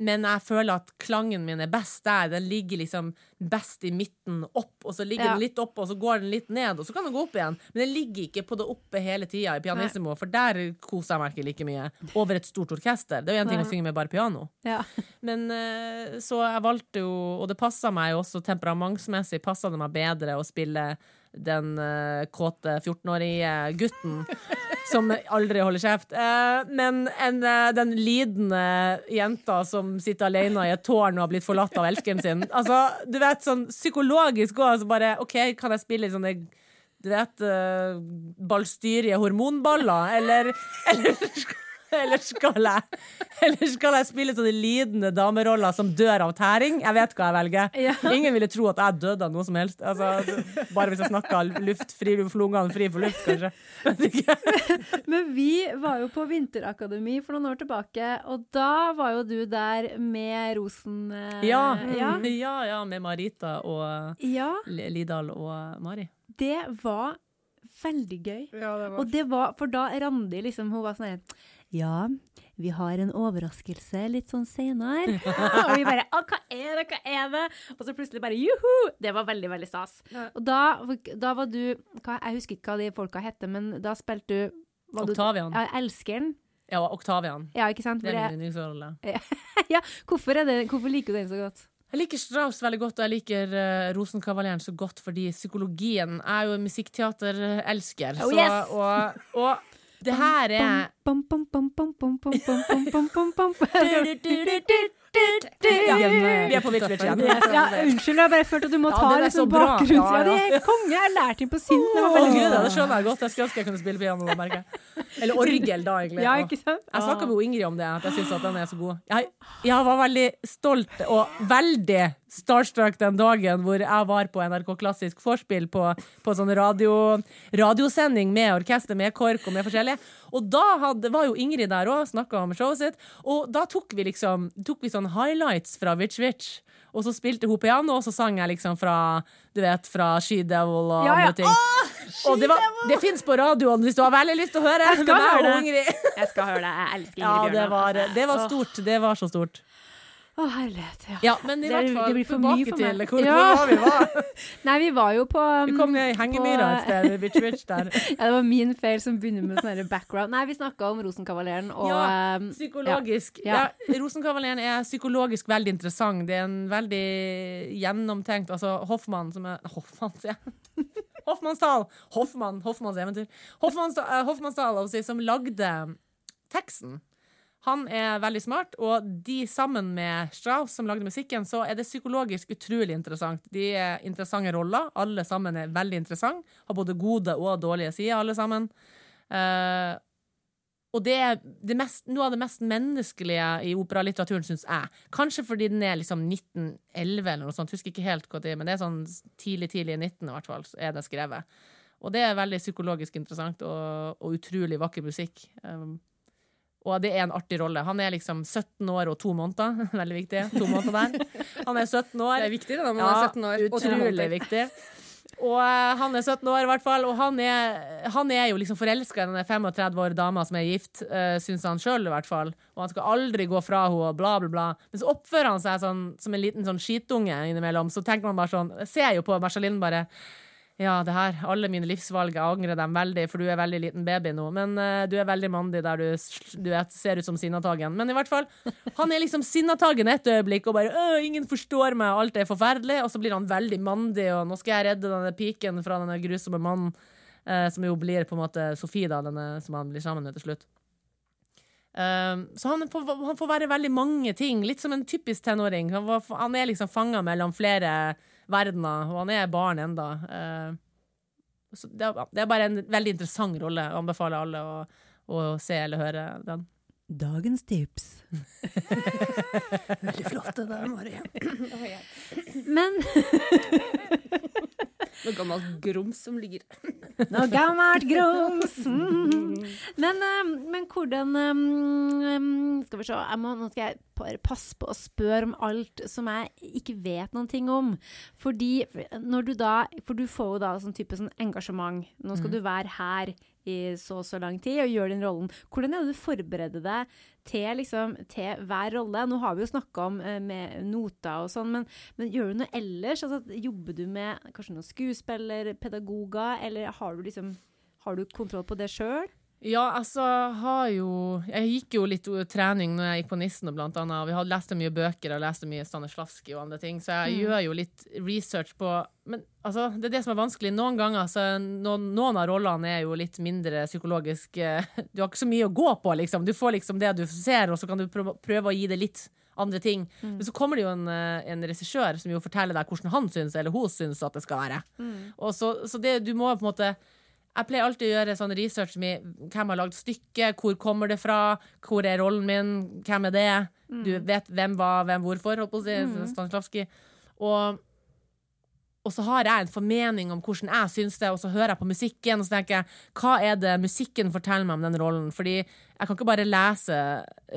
men jeg føler at klangen min er best der. Den ligger liksom best i midten opp, og så ligger Ja. den litt opp, og så går den litt ned, og så kan den gå opp igjen. Men den ligger ikke på det oppe hele tida i pianissimo, for der koser jeg meg ikke like mye. Over et stort orkester. Det er jo en ting Nei. å synge med bare piano. Ja. Men eh, så jeg valgte jo, og det passa meg jo også temperamentsmessig, passa det meg bedre å spille den uh, kåte 14-årige gutten som aldri holder kjeft. Uh, men en, uh, den lidende jenta som sitter alene i et tårn og har blitt forlatt av elskeren sin. Altså, du vet, sånn psykologisk òg, altså bare OK, kan jeg spille sånne du vet, uh, ballstyrige hormonballer, eller, eller eller skal, jeg, eller skal jeg spille sånne lidende dameroller som dør av tæring? Jeg vet hva jeg velger. Ja. Ingen ville tro at jeg døde av noe som helst. Altså, bare hvis jeg snakka luft, fri, lungene fri for luft, kanskje. Men vi var jo på Vinterakademi for noen år tilbake, og da var jo du der med Rosen... eh, Ja, ja. ja, ja, med Marita og Ja, Lidal og Mari. det var veldig gøy. Ja, det Og det var, for da Randi liksom, hun var sånn Ja, vi har en overraskelse litt sånn senere. [LAUGHS] og vi bare Å, hva er det, hva er det? Og så plutselig bare juhu! Det var veldig, veldig stas. Og da, da var du hva, Jeg husker ikke hva de folka hette, men da spilte du var du-. Ja, Elskeren. Ja, Octavian. Ja, ikke sant? Det er min yndlingsrolle. [LAUGHS] ja, hvorfor, det, hvorfor liker du den så godt? Jeg liker Strauss veldig godt, og jeg liker uh, Rosenkavaleren så godt fordi psykologien Jeg er jo musikkteaterelsker. Oh, så- yes! og, og det her er Eh, vi er på Viklet igjen. Ja, unnskyld, jeg har bare følt at du må ta liksom bakgrunns... Ja, det er konge! Jeg lærte inn på Sinn. Det det skjønner jeg godt. Jeg skulle ønske jeg kunne spille piano, merker. Eller orgel, da, egentlig. Ja, ikke sant? Jeg snakka med ah. Ingrid om det, at jeg syns den er så god. Jeg, jeg, var veldig stolt og veldig starstruck den dagen hvor jeg var på NRK Klassisk Vorspiel på, på sånn radio, radiosending med orkester, med KORK og med forskjellige. Og da hadde, var jo Ingrid der òg, snakka om showet sitt, og da tok vi liksom tok vi sånn highlights fra Witch Witch. Og så spilte hun piano, og så sang jeg liksom fra du vet, fra She Devil og Ja, ja. andre ting. og det, var- det fins på radioen hvis du har veldig lyst til å høre. Jeg skal høre det. Jeg skal høre det. Jeg elsker Ja, Ingrid det var, det var stort. Det var så stort. Å, herlighet. Ja. Ja, men i Det- hvert fall tilbake til hvor, Ja. hvor var vi var. [LAUGHS] Nei, vi var jo på um, Vi kom ned i hengemyra et sted. Bitch, bitch, der. [LAUGHS] Ja, det var min feil som begynner med sånn background. Nei, vi snakka om Rosenkavaleren og Ja, um, Psykologisk. Ja. Ja. Rosenkavaleren er psykologisk veldig interessant. Det er en veldig gjennomtenkt Altså Hoffmann som er Hoffmann, sier jeg. [LAUGHS] Hoffmannsdal. Hoffmann. Hoffmanns eventyr. Hoffmannsdal, eh, Hoffmannsdal altså, som lagde teksten. Han er veldig smart, og de sammen med Strauss, som lagde musikken, så er det psykologisk utrolig interessant. De er interessante roller. Alle sammen er veldig interessante. Har både gode og dårlige sider, alle sammen. Uh, og det er det mest, noe av det mest menneskelige i operalitteraturen, syns jeg. Kanskje fordi den er liksom 1911 eller noe sånt, husker ikke helt er, men det er sånn tidlig, tidlig i 19 i hvert fall, så er det skrevet. Og det er veldig psykologisk interessant og, og utrolig vakker musikk. Um, og det er en artig rolle. Han er liksom 17 år og to måneder. [LAUGHS] Veldig viktig. To måneder der. Han er 17 år. Det er viktig da, når man er 17 år. Utrolig og viktig. Og eh, han er 17 år, i hvert fall. Og han er, han er jo liksom forelska i den 35 år dama som er gift, uh, syns han sjøl, i hvert fall. Og han skal aldri gå fra henne, og bla, bla, bla. Men så oppfører han seg sånn, som en liten sånn skitunge innimellom. Så tenker man bare sånn Ser jo på Marcelin bare ja, det her, alle mine livsvalg, jeg angrer dem veldig, for du er veldig liten baby nå. Men uh, du er veldig mandig der du, du er, ser ut som Sinnataggen. Men i hvert fall, han er liksom Sinnataggen et øyeblikk og bare øh, 'Ingen forstår meg, alt er forferdelig'. Og så blir han veldig mandig, og 'nå skal jeg redde denne piken fra denne grusomme mannen'. uh, som jo blir på en måte Sofie, da, denne som han blir sammen med til slutt. Uh, så han han får være veldig mange ting. Litt som en typisk tenåring. Han, var, han er liksom fanga mellom flere verdener, og han er barn enda. Uh, det, er, det er bare en veldig interessant rolle. Jeg anbefaler alle å, å se eller høre den. Dagens tips. [LAUGHS] Veldig flott det der, Mari. Men [LAUGHS] Noe gammelt grums som ligger Noe gammelt grums. Mm. Men, eh, men hvordan eh, Skal vi se, må, nå skal jeg bare passe på å spørre om alt som jeg ikke vet noen ting om. Fordi når du da For du får jo da sånn type sånn engasjement. Nå skal du være her i så og så lang tid og gjøre den rollen. Hvordan er det du forbereder deg til, liksom, til hver rolle? Nå har vi jo snakka om eh, med noter og sånn, men, men gjør du noe ellers? Altså, jobber du med kanskje noen skuespiller, pedagoger, eller har du liksom har du kontroll på det sjøl? Ja, altså, har jo Jeg gikk jo litt trening når jeg gikk på Nissen, blant annet. Og vi hadde leste mye bøker og leste mye Stanislavskij og andre ting, så jeg Mm. gjør jo litt research på Men altså, det er det som er vanskelig. Noen ganger, så noen, noen av rollene er jo litt mindre psykologisk eh, Du har ikke så mye å gå på, liksom. Du får liksom det du ser, og så kan du prøve, å gi det litt andre ting. Men så kommer det jo en, eh, en regissør som jo forteller deg hvordan han syns, eller hun syns at det skal være. Og så, så det, du må på en måte jeg pleier alltid å gjøre sånn research med hvem har lagd stykket, hvor kommer det fra, hvor er rollen min, hvem er det? Du vet hvem var hvem hvorfor, holdt på å si. Stanislavskij. Og, og så har jeg en formening om hvordan jeg syns det, og så hører jeg på musikken, og så tenker jeg hva er det musikken forteller meg om den rollen? Fordi jeg kan ikke bare lese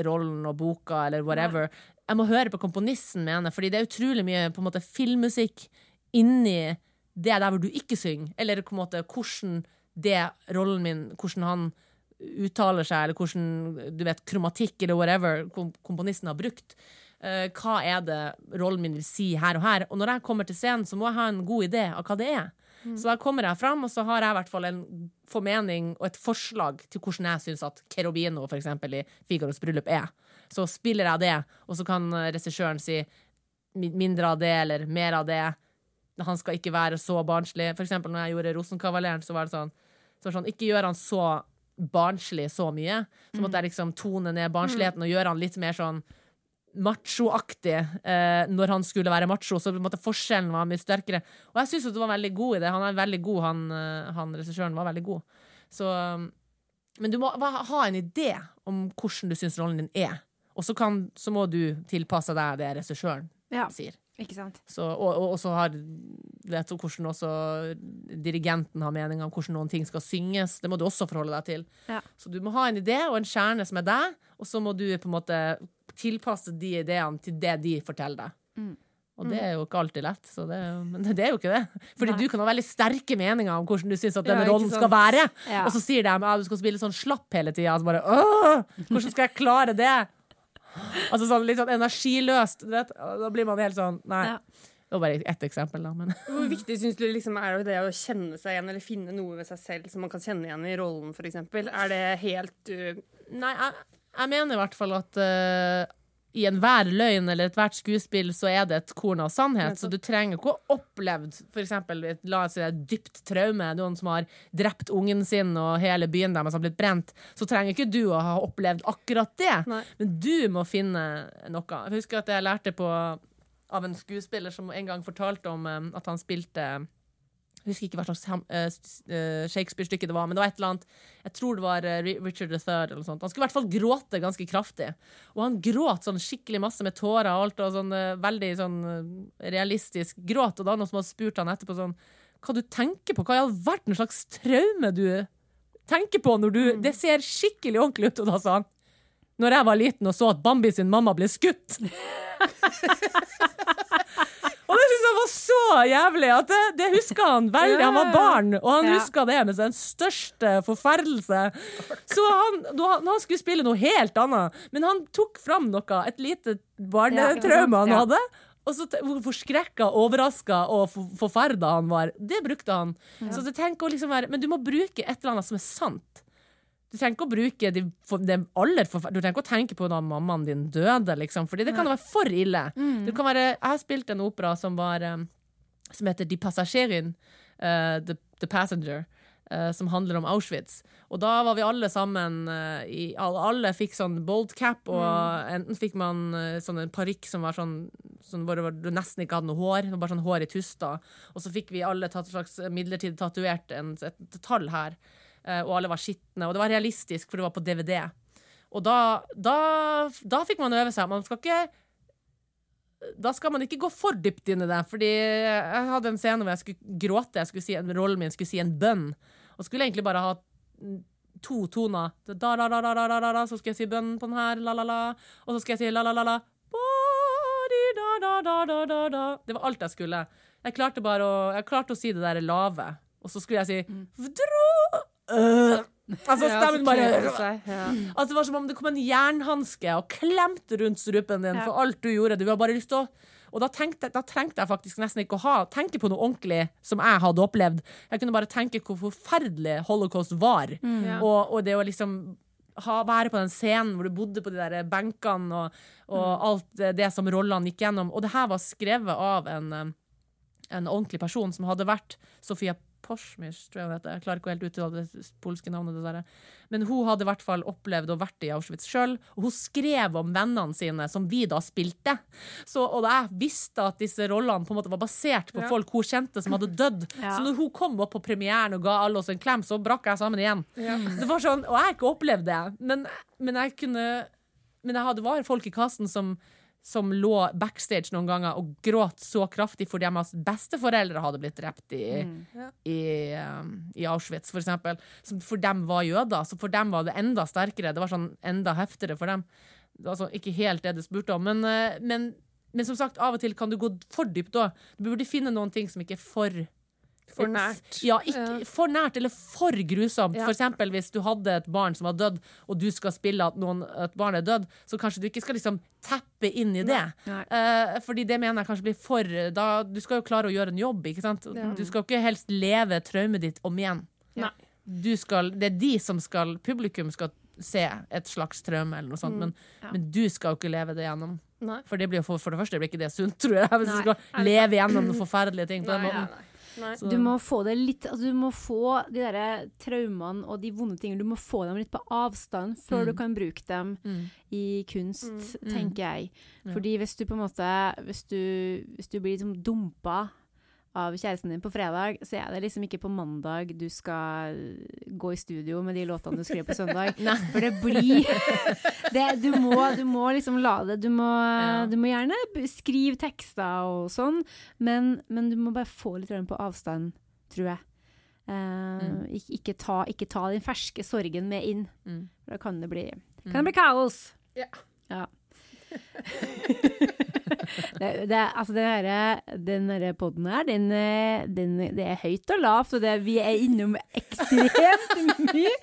rollen og boka eller whatever. Jeg må høre på komponisten mener, fordi det er utrolig mye på en måte filmmusikk inni det der hvor du ikke synger, eller på en måte hvordan det rollen min, hvordan han uttaler seg, eller hvordan du vet, kromatikk eller whatever kom komponisten har brukt. Uh, hva er det rollen min vil si her og her? Og når jeg kommer til scenen, så må jeg ha en god idé av hva det er. Så da kommer jeg fram, og så har jeg i hvert fall en formening og et forslag til hvordan jeg syns at Kerobino for eksempel, i Figaros bryllup er. Så spiller jeg det, og så kan regissøren si mindre av det eller mer av det. Han skal ikke være så barnslig. For eksempel når jeg gjorde Rosenkavaleren, så var det sånn, så sånn Ikke gjør han så barnslig så mye. Så måtte jeg liksom tone ned barnsligheten og gjøre han litt mer sånn machoaktig eh, når han skulle være macho, så måte forskjellen var mye sterkere. Og jeg syns du var veldig god i det. Han er veldig god, han, eh, han regissøren var veldig god. Så, um, men du må ha en idé om hvordan du syns rollen din er. Og så, kan, så må du tilpasse deg det regissøren Ja, sier. Ikke sant. Så, og, og, og så har vet du hvordan også dirigenten har mening om hvordan noen ting skal synges. Det må du også forholde deg til. Ja. Så du må ha en idé og en kjerne som er deg, og så må du på en måte tilpasse de ideene til det de forteller deg. Mm. Og det er jo ikke alltid lett, så det, men det er jo ikke det. Fordi Nei. du kan ha veldig sterke meninger om hvordan du syns at denne Ja, rollen skal være. Ja. Og så sier de at du skal spille sånn slapp hele tida. Så bare Åh, hvordan skal jeg klare det? Altså sånn litt sånn energiløst. Du vet? Da blir man helt sånn Nei. Ja. Det var bare ett eksempel, da. Men [LAUGHS] Hvor viktig syns du liksom er det å kjenne seg igjen, eller finne noe ved seg selv som man kan kjenne igjen i rollen, f.eks.? Er det helt uh, Nei, jeg, jeg mener i hvert fall at eh, i enhver løgn eller ethvert skuespill så er det et korn av sannhet. Så du trenger ikke å ha opplevd eksempel, et, la oss si et dypt traume, noen som har drept ungen sin og hele byen deres har blitt brent. Så trenger ikke du å ha opplevd akkurat det. Nei. Men du må finne noe. Jeg husker at jeg lærte på av en skuespiller som en gang fortalte om eh, at han spilte jeg husker ikke hva slags eh, eh, Shakespeare-stykke det var, men det var et eller annet Jeg tror det var eh, Richard III eller noe sånt. Han skulle i hvert fall gråte ganske kraftig. Og han gråt sånn skikkelig masse med tårer og alt, og sånn veldig sånn realistisk gråt. Og da noen som hadde spurt han etterpå sånn Hva du tenker på? Hva i all verden slags traume du tenker på når du Det ser skikkelig ordentlig ut. Og da sa han Når jeg var liten og så at Bambi sin mamma ble skutt [LAUGHS] Og det synes jeg var så jævlig at det, det huska han veldig. Han var barn, og han Ja. huska det med sin største forferdelse. Så han, han skulle spille noe helt annet, men han tok fram noe, et lite barnetraume han hadde. Og så hvor forskrekka, overraska og for- forferda han var. Det brukte han. Så det tenker å liksom være Men du må bruke et eller annet som er sant. Du trenger ikke å bruke de, de aller forfer- Du trenger ikke å tenke på da mammaen din døde, liksom, Fordi det kan være for ille. Kan være, jeg har spilt en opera som var um, Som heter De Passasjerin, uh, The, The Passenger. uh, som handler om Auschwitz. Og da var vi alle sammen uh, i, alle, fikk sånn bold cap, og enten fikk man uh, sånn en parykk som var sånn, sånn hvor du nesten ikke hadde noe hår, bare sånn hår i tuster. Og så fikk vi alle tatt slags midlertidig tatovert en, et, et tall her. Eh, og alle var skitne. Og det var realistisk, for det var på DVD. Og da, da, da fikk man øve seg. Man skal ikke da skal man ikke gå for dypt inn i det. Fordi jeg hadde en scene hvor jeg skulle gråte. Jeg skulle si, en- Rollen min skulle si en bønn. Og skulle egentlig bare ha mm, to toner. Da, da, da, da, da, da, da, da, så skal jeg si bønnen på den her, la-la-la. Og så skal jeg si la-la-la-la. Ba-di-da-da-da-da-da. Det var alt jeg skulle. Jeg klarte bare å, jeg klarte å si det der lave. Og så skulle jeg si vdro, øh. Altså stemmen bare. Altså Det var som om det kom en jernhanske og klemte rundt strupen din for alt du gjorde. Du har bare lyst til å og da, tenkte, da trengte jeg faktisk nesten ikke å ha tenke på noe ordentlig som jeg hadde opplevd. Jeg kunne bare tenke hvor forferdelig holocaust var. Ja. Og, og det å liksom ha, være på den scenen hvor du bodde på de der benkene og, og alt det, det som rollene gikk gjennom. Og det her var skrevet av en, eh, en ordentlig person som hadde vært Sofia Porsmyrs, tror jeg hun heter. Jeg klarer ikke helt å uttale det polske navnet, dessverre. Men hun hadde i hvert fall opplevd og vært i Auschwitz sjøl, og hun skrev om vennene sine, som vi da spilte. Så, og jeg visste at disse rollene på en måte var basert på Ja. folk hun kjente som hadde dødd. [LAUGHS] Ja. Så når hun kom opp på premieren og ga alle oss en klem, så brakk jeg sammen igjen. Ja. [LAUGHS] Det var sånn, Og jeg har ikke opplevd det, men, men jeg kunne Men jeg hadde var folk i kassen som som lå backstage noen ganger og gråt så kraftig fordi deres besteforeldre hadde blitt drept i, Ja. i, um, i Auschwitz, for eksempel. Som for dem var jøder, så for dem var det enda sterkere. Det var sånn enda heftigere for dem. Det var altså ikke helt det du spurte om. Men, eh, men, men som sagt, av og til kan du gå for dypt òg. Du burde finne noen ting som ikke er for For nært. Ja, ikke, for nært eller for grusomt. Ja. For eksempel hvis du hadde et barn som var dødd, og du skal spille at noen, et barn er dødd, så kanskje du ikke skal liksom teppe inn i det. Nei. Eh, fordi det mener jeg kanskje blir for da, Du skal jo klare å gjøre en jobb, ikke sant? Ja. Du skal jo ikke helst leve traumet ditt om igjen. Nei. Du skal, det er de som skal Publikum skal se et slags traume eller noe sånt, men, Ja. men du skal jo ikke leve det gjennom. Nei. For det blir for, for det første blir ikke det sunt, tror jeg, hvis Nei. du skal leve gjennom forferdelige ting på den måten. Så- Du må få det litt altså Du må få de der traumene og de vonde tingene Du må få dem litt på avstand før Mm. du kan bruke dem Mm. i kunst, Mm. tenker jeg. Fordi hvis du på en måte Hvis du, hvis du blir liksom dumpa av kjæresten din på fredag, så er det liksom ikke på mandag du skal gå i studio med de låtene du skriver på søndag. [LAUGHS] For det blir [LAUGHS] det, du, må, du må liksom la det Du må, Ja. du må gjerne skrive tekster og sånn, men, men du må bare få litt på avstand, tror jeg. Uh, Mm. ikke, ikke, ta, ikke ta den ferske sorgen med inn. Mm. Da kan det bli, kan det bli kaos. Ja. Ja. [LAUGHS] det, det, altså det her, den her podden her, den, eh, den, det er høyt og lavt, og det, vi er innom ekstremt mye.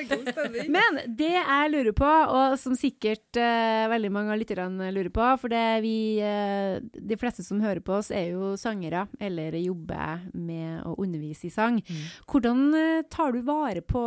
[LAUGHS] Men det jeg lurer på, og som sikkert uh, veldig mange av lytterne lurer på, for det vi, uh, de fleste som hører på oss er jo sangere, eller jobber med å undervise i sang. Mm. Hvordan tar du vare på,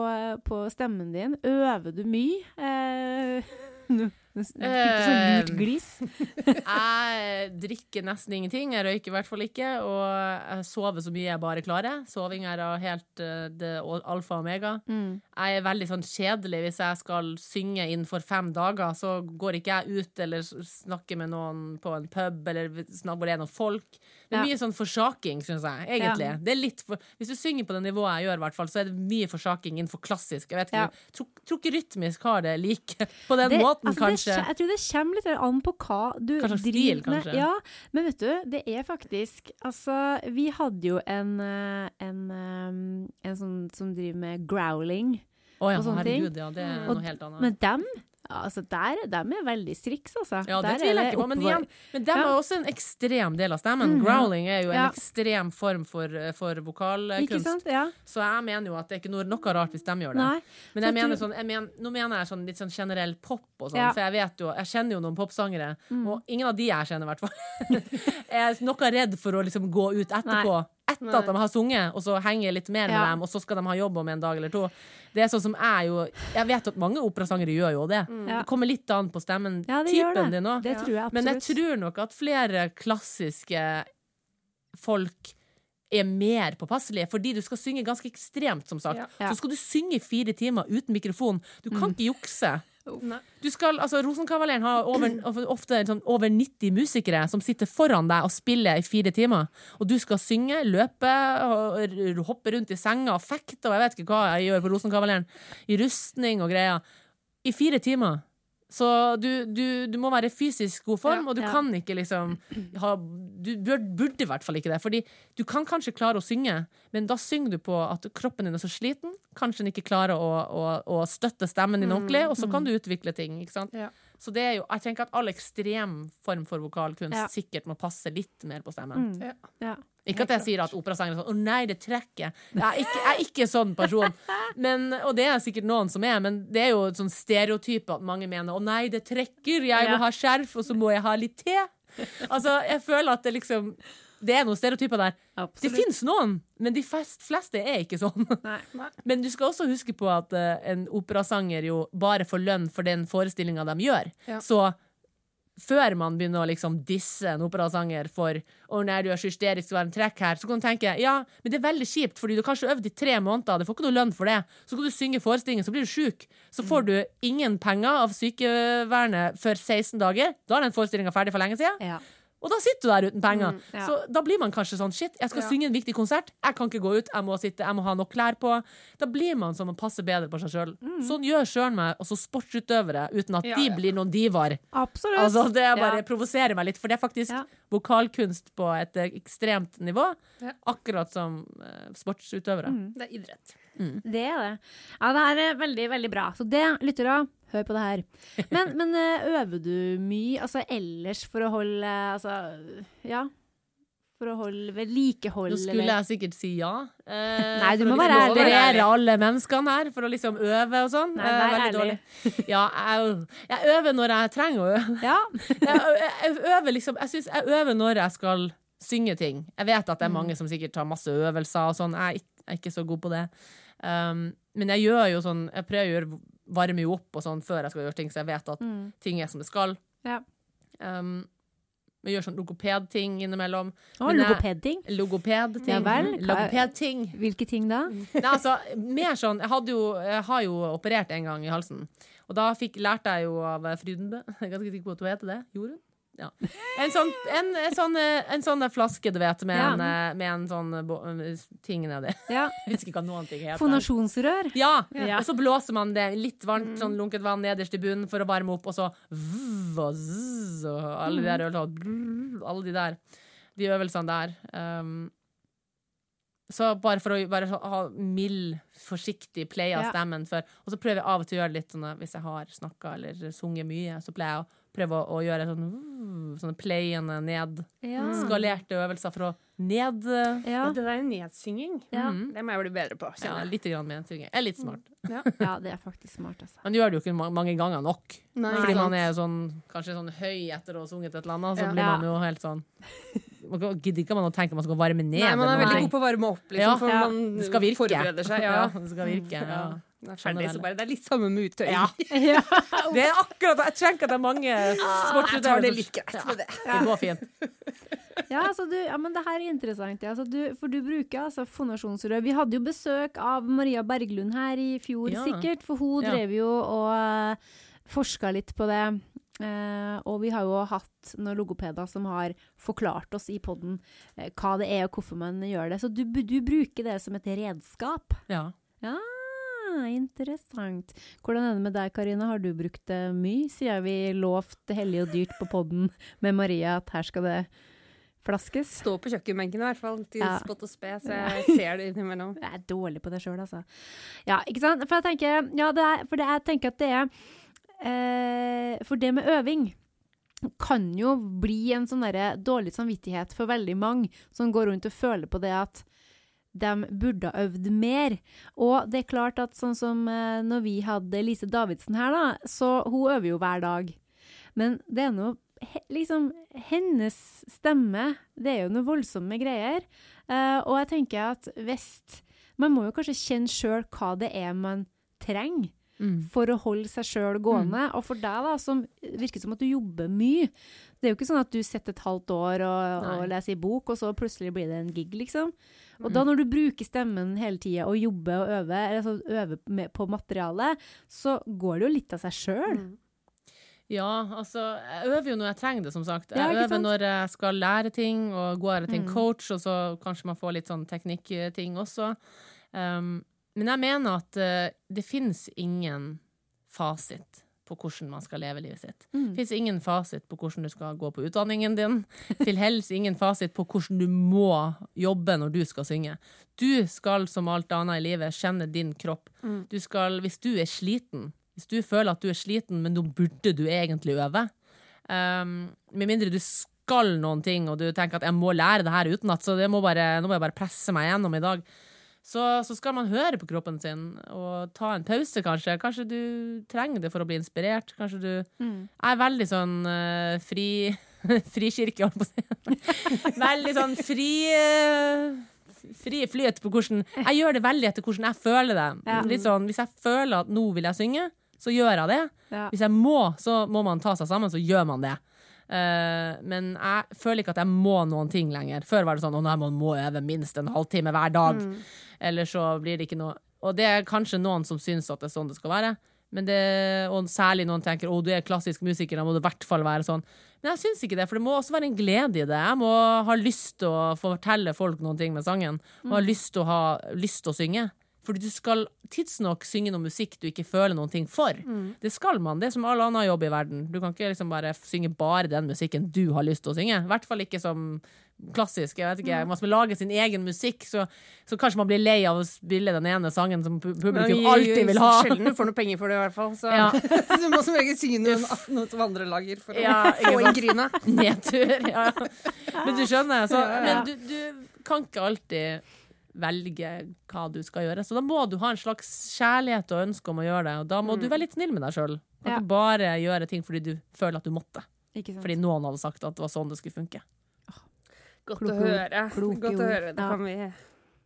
på stemmen din? Øver du mye? Eh, [LAUGHS] nå fikk sånn lurt Eh, glis. [LAUGHS] Jeg drikker nesten ingenting. Jeg røyker i hvert fall ikke. Og jeg sover så mye jeg bare klarer. Soving er helt eh, det alfa og omega. Mm. Jeg er veldig sånn kjedelig hvis jeg skal synge innenfor fem dager. Så går ikke jeg ut eller snakker med noen på en pub eller hvor det er noen folk. Det er mye sånn forsaking, syns jeg. egentlig. Ja. Det er litt for, hvis du synger på det nivået jeg gjør, hvert fall, så er det mye forsaking innenfor klassisk. Jeg vet ikke, Ja. tror, tror ikke rytmisk har det like på den Det- måten, altså, det kanskje. kje- jeg tror det kommer litt an på hva du kanskje driver stil, med. kanskje? Ja, men vet du, det er faktisk Altså, vi hadde jo en, eh, en, eh, en sånn som driver med growling. Å ja, og sånne ting. herregud, ja. Det er Og- noe helt annet. Men dem, altså der, dem er veldig striks, altså. Ja, det er tviler jeg ikke på. Men, igjen, men dem Ja. er også en ekstrem del av stemmen. Mhm. Growling er jo en Ja. ekstrem form for, for Ikke vokalkunst. Ja. Så jeg mener jo at det er ikke noe, rart hvis de gjør det. Nei. Men for jeg mener sånn, jeg mener, nå mener jeg sånn litt sånn generell pop og sånn, for jeg vet jo, jeg kjenner jo noen popsangere, Mm. og ingen av de jeg kjenner i hvert fall, [LAUGHS] er noe redd for å liksom gå ut etterpå. Etter Nei. at de har sunget, og så henge litt mer med Ja. dem, og så skal de ha jobb om en dag eller to. Det er sånn som jeg jo Jeg vet at mange operasangere gjør jo det. Mm. Det kommer litt an på stemmen, Ja, typen din òg. Jeg. Men jeg tror nok at flere klassiske folk er mer påpasselige, fordi du skal synge ganske ekstremt, som sagt. Ja. Så skal du synge i fire timer uten mikrofon. Du kan ikke jukse. Du skal, altså Rosenkavaleren har over, ofte sånn over 90 musikere som sitter foran deg og spiller i fire timer. Og du skal synge, løpe, hoppe rundt i senga og fekte og jeg vet ikke hva jeg gjør på Rosenkavaleren. I rustning og greier. I fire timer Så du, du, du må være i fysisk god form, Ja. og du Ja. kan ikke liksom ha Du burde i hvert fall ikke det. Fordi du kan kanskje klare å synge, men da synger du på at kroppen din er så sliten. Kanskje den ikke klarer å, å, å støtte stemmen din ordentlig, og så kan du utvikle ting. Ikke sant? Ja. Så det er jo, jeg tenker at all ekstrem form for vokalkunst Ja. sikkert må passe litt mer på stemmen. Mm. Ja. Ja. Ikke at jeg sier at operasangere er sånn 'Å nei, det trekker'. Jeg er ikke, jeg er ikke sånn person. [LAUGHS] Men, og det er sikkert noen som er, men det er jo sånn stereotype at mange mener 'Å nei, det trekker, jeg må Ja. ha skjerf, og så må jeg ha litt te'. Altså, jeg føler at det liksom Det er noen stereotyper der. Det Absolutt. fins noen, men de flest, fleste er ikke sånn. Nei. Men du skal også huske på at uh, en operasanger jo bare får lønn for den forestillinga de gjør. Ja. Så før man begynner å liksom disse en operasanger for Å nei, du er så hysterisk, det var en trekk her, så kan du tenke ja, men det er veldig kjipt, fordi du har kanskje øvd i tre måneder, du får ikke noe lønn for det. Så kan du synge forestillingen, så blir du sjuk. Så får du ingen penger av sykevernet før 16 dager. Da er den forestillinga ferdig for lenge siden. Ja. Og da sitter du der uten penger. Mm, ja. Så da blir man kanskje sånn shit, jeg skal Ja. synge en viktig konsert, jeg kan ikke gå ut, jeg må sitte, jeg må ha nok klær på. Da blir man sånn og passer bedre på seg sjøl. Sånn gjør sjøl meg også sportsutøvere, uten at Ja, de blir noen divaer. Altså, det bare provoserer meg litt, for det er faktisk. Vokalkunst på et eh, ekstremt nivå. Ja. Akkurat som eh, sportsutøvere. Det er idrett. Det er det. Ja, det her er veldig, veldig bra. Så det, lyttere, hør på det her. Men, [LAUGHS] men eh, øver du mye altså ellers for å holde Altså, ja. For å holde vedlikehold, Nå skulle jeg sikkert si ja. Eh, Nei, du må være liksom ærlig. Inspirere alle menneskene her, for å liksom øve og sånn. Nei, Eh, vær veldig ærlig. dårlig. Ja, jeg, jeg øver når jeg trenger å øve. [LAUGHS] Ja. Jeg, jeg, øver liksom Jeg syns jeg øver når jeg skal synge ting. Jeg vet at det er mange som sikkert tar masse øvelser og sånn. Jeg er ikke så god på det. Um, men jeg gjør jo sånn Jeg prøver å gjøre varme jo opp og sånn før jeg skal gjøre ting, så jeg vet at Mm. ting er som det skal. Ja. Um, jeg gjør sånn logopedting innimellom. Å, jeg- logopedting. Logopedting. Ja vel, hva- Logopedting. Hvilke ting da? Nei, altså, mer sånn Jeg, jo, jeg har jo operert en gang i halsen. Og da fikk, lærte jeg jo av Frydenbø [LAUGHS] Jeg er ganske sikker på at hun heter det. Jorunn? Ja. En sånn, en, en sånn, eh, en sånn flaske, du vet, med, Ja. en, eh, med en sånn eh, eh, ting nedi. Ja. [LAUGHS] Jeg husker ikke hva noen ting heter. Fonasjonsrør. Ja, Ja. og så blåser man det litt varmt, sånn lunket vann nederst i bunnen for å varme opp, og så vzz og zzz og alle de der øl- Alle de der. De øvelsene der. Um, så bare for å bare ha mild, forsiktig play av stemmen før. Og så prøver jeg av og til å gjøre litt sånn hvis jeg har snakka eller sunget mye, så pleier jeg å prøve å, å gjøre sånn uh, sånne playende ned. Ja. Øvelser for å ned uh, Ja. Det der er nedsynging. Ja. Mhm. Det må jeg bli bedre på. Ja, litt grann med synging. Jeg er litt smart. [LAUGHS] ja, det er faktisk smart, altså. Man gjør det jo ikke mange ganger nok. Nei, Fordi sant. man er sånn, kanskje sånn høy etter å ha sunget et eller annet, så Ja. blir man jo helt sånn Man gidder ikke man å tenke man skal varme ned. Nei, man er veldig god på å varme opp, liksom, Ja, for ja. man skal virke. forbereder seg. Ja. det skal virke. [LAUGHS] Ja. Ja. Er ferdig, så bare det er litt samme med uttøying. Ja. [LAUGHS] Ja. Det er akkurat Jeg trenger ikke at det er mange Jeg sportsutøvere det som- litt greit med det. Det går fint. [LAUGHS] Ja, altså du, ja, men det her er interessant. Ja. Altså du, for du bruker altså fonasjonsrør. Vi hadde jo besøk av Maria Berglund her i fjor, Ja. sikkert. For hun Ja. drev jo og uh, forska litt på det. Uh, og vi har jo hatt noen logopeder som har forklart oss i poden uh, hva det er og hvorfor man gjør det. Så du, du bruker det som et redskap. Ja. Ja, interessant. Hvordan er det med deg, Karina? Har du brukt det mye, siden vi lovte hellig og dyrt på poden med Maria at her skal det flaskes? Stå på kjøkkenbenken i hvert fall, til Ja. spott og spe, så jeg ser det innimellom. [LAUGHS] Jeg er dårlig på det sjøl, altså. Ja, ikke sant? For jeg tenker, ja, det er, for det, jeg tenker at det er eh, For det med øving kan jo bli en sånn dårlig samvittighet for veldig mange som går rundt og føler på det at de burde ha øvd mer. Og det er klart at sånn som eh, når vi hadde Lise Davidsen her, da, så hun øver jo hver dag. Men det er noe Liksom, hennes stemme, det er jo noe voldsomme greier. Eh, og jeg tenker at hvis Man må jo kanskje kjenne sjøl hva det er man trenger Mm. for å holde seg sjøl gående. Og for deg, da, som virker som at du jobber mye Det er jo ikke sånn at du sitter et halvt år og, og leser i bok, og så plutselig blir det en gig, liksom. Og da når du bruker stemmen hele tida og jobber og øver, eller altså øver på materialet, så går det jo litt av seg sjøl. Mm. Ja, altså, jeg øver jo når jeg trenger det, som sagt. Jeg Ja, øver når jeg skal lære ting, og går til en Mm. coach, og så kanskje man får litt sånn teknikkting også. Um, men jeg mener at uh, det finnes ingen fasit. På hvordan man skal leve livet sitt. Mm. Det fins ingen fasit på hvordan du skal gå på utdanningen din. Til helst ingen fasit på hvordan du må jobbe når du skal synge. Du skal, som alt annet i livet, kjenne din kropp. Du skal, hvis du er sliten, hvis du føler at du er sliten, men nå burde du egentlig øve um, Med mindre du skal noen ting, og du tenker at jeg må lære det her utenat, så det må bare, nå må jeg bare presse meg gjennom i dag. Så, så skal man høre på kroppen sin og ta en pause, kanskje. Kanskje du trenger det for å bli inspirert. Kanskje du Mm. Jeg er veldig sånn uh, fri [LAUGHS] Frikirke, holdt på å si. [LAUGHS] veldig sånn fri uh, Fri flyt på hvordan Jeg gjør det veldig etter hvordan jeg føler det. Ja. Litt sånn, Hvis jeg føler at nå vil jeg synge, så gjør jeg det. Ja. Hvis jeg må, så må man ta seg sammen, så gjør man det. Eh, men jeg føler ikke at jeg må noen ting lenger. Før var det sånn at man må øve minst en halvtime hver dag. Eller så blir det ikke noe Og det er kanskje noen som syns at det er sånn det skal være. Men det, og særlig noen tenker å du er klassisk musiker, da må det i hvert fall være sånn. Men jeg syns ikke det, for det må også være en glede i det. Jeg må ha lyst til å fortelle folk noen ting med sangen. Og ha lyst til å, ha, lyst til å synge. Fordi du skal tidsnok synge noe musikk du ikke føler noen ting for. Det skal man. Det er som all annen jobb i verden. Du kan ikke liksom bare synge bare den musikken du har lyst til å synge. I hvert fall ikke som klassisk. Jeg vet ikke, Man skal lage sin egen musikk, så, så kanskje man blir lei av å spille den ene sangen som pu- publikum alltid vil ha. Sjelden du får noe penger for det, i hvert fall. Så, Ja. [LAUGHS] så du må som regel synge noe, noe som andre lager for Ja, å [LAUGHS] få inn grynet. Nedtur. Ja. Men du skjønner, så, men du, du kan ikke alltid velge hva du skal gjøre. Så da må du ha en slags kjærlighet og ønske om å gjøre det. Og da må du være litt snill med deg sjøl. Kan Ja. ikke bare gjøre ting fordi du føler at du måtte. Ikke sant? Fordi noen hadde sagt at det var sånn det skulle funke. Godt Kloke å høre. Godt å høre. Det Ja. kan vi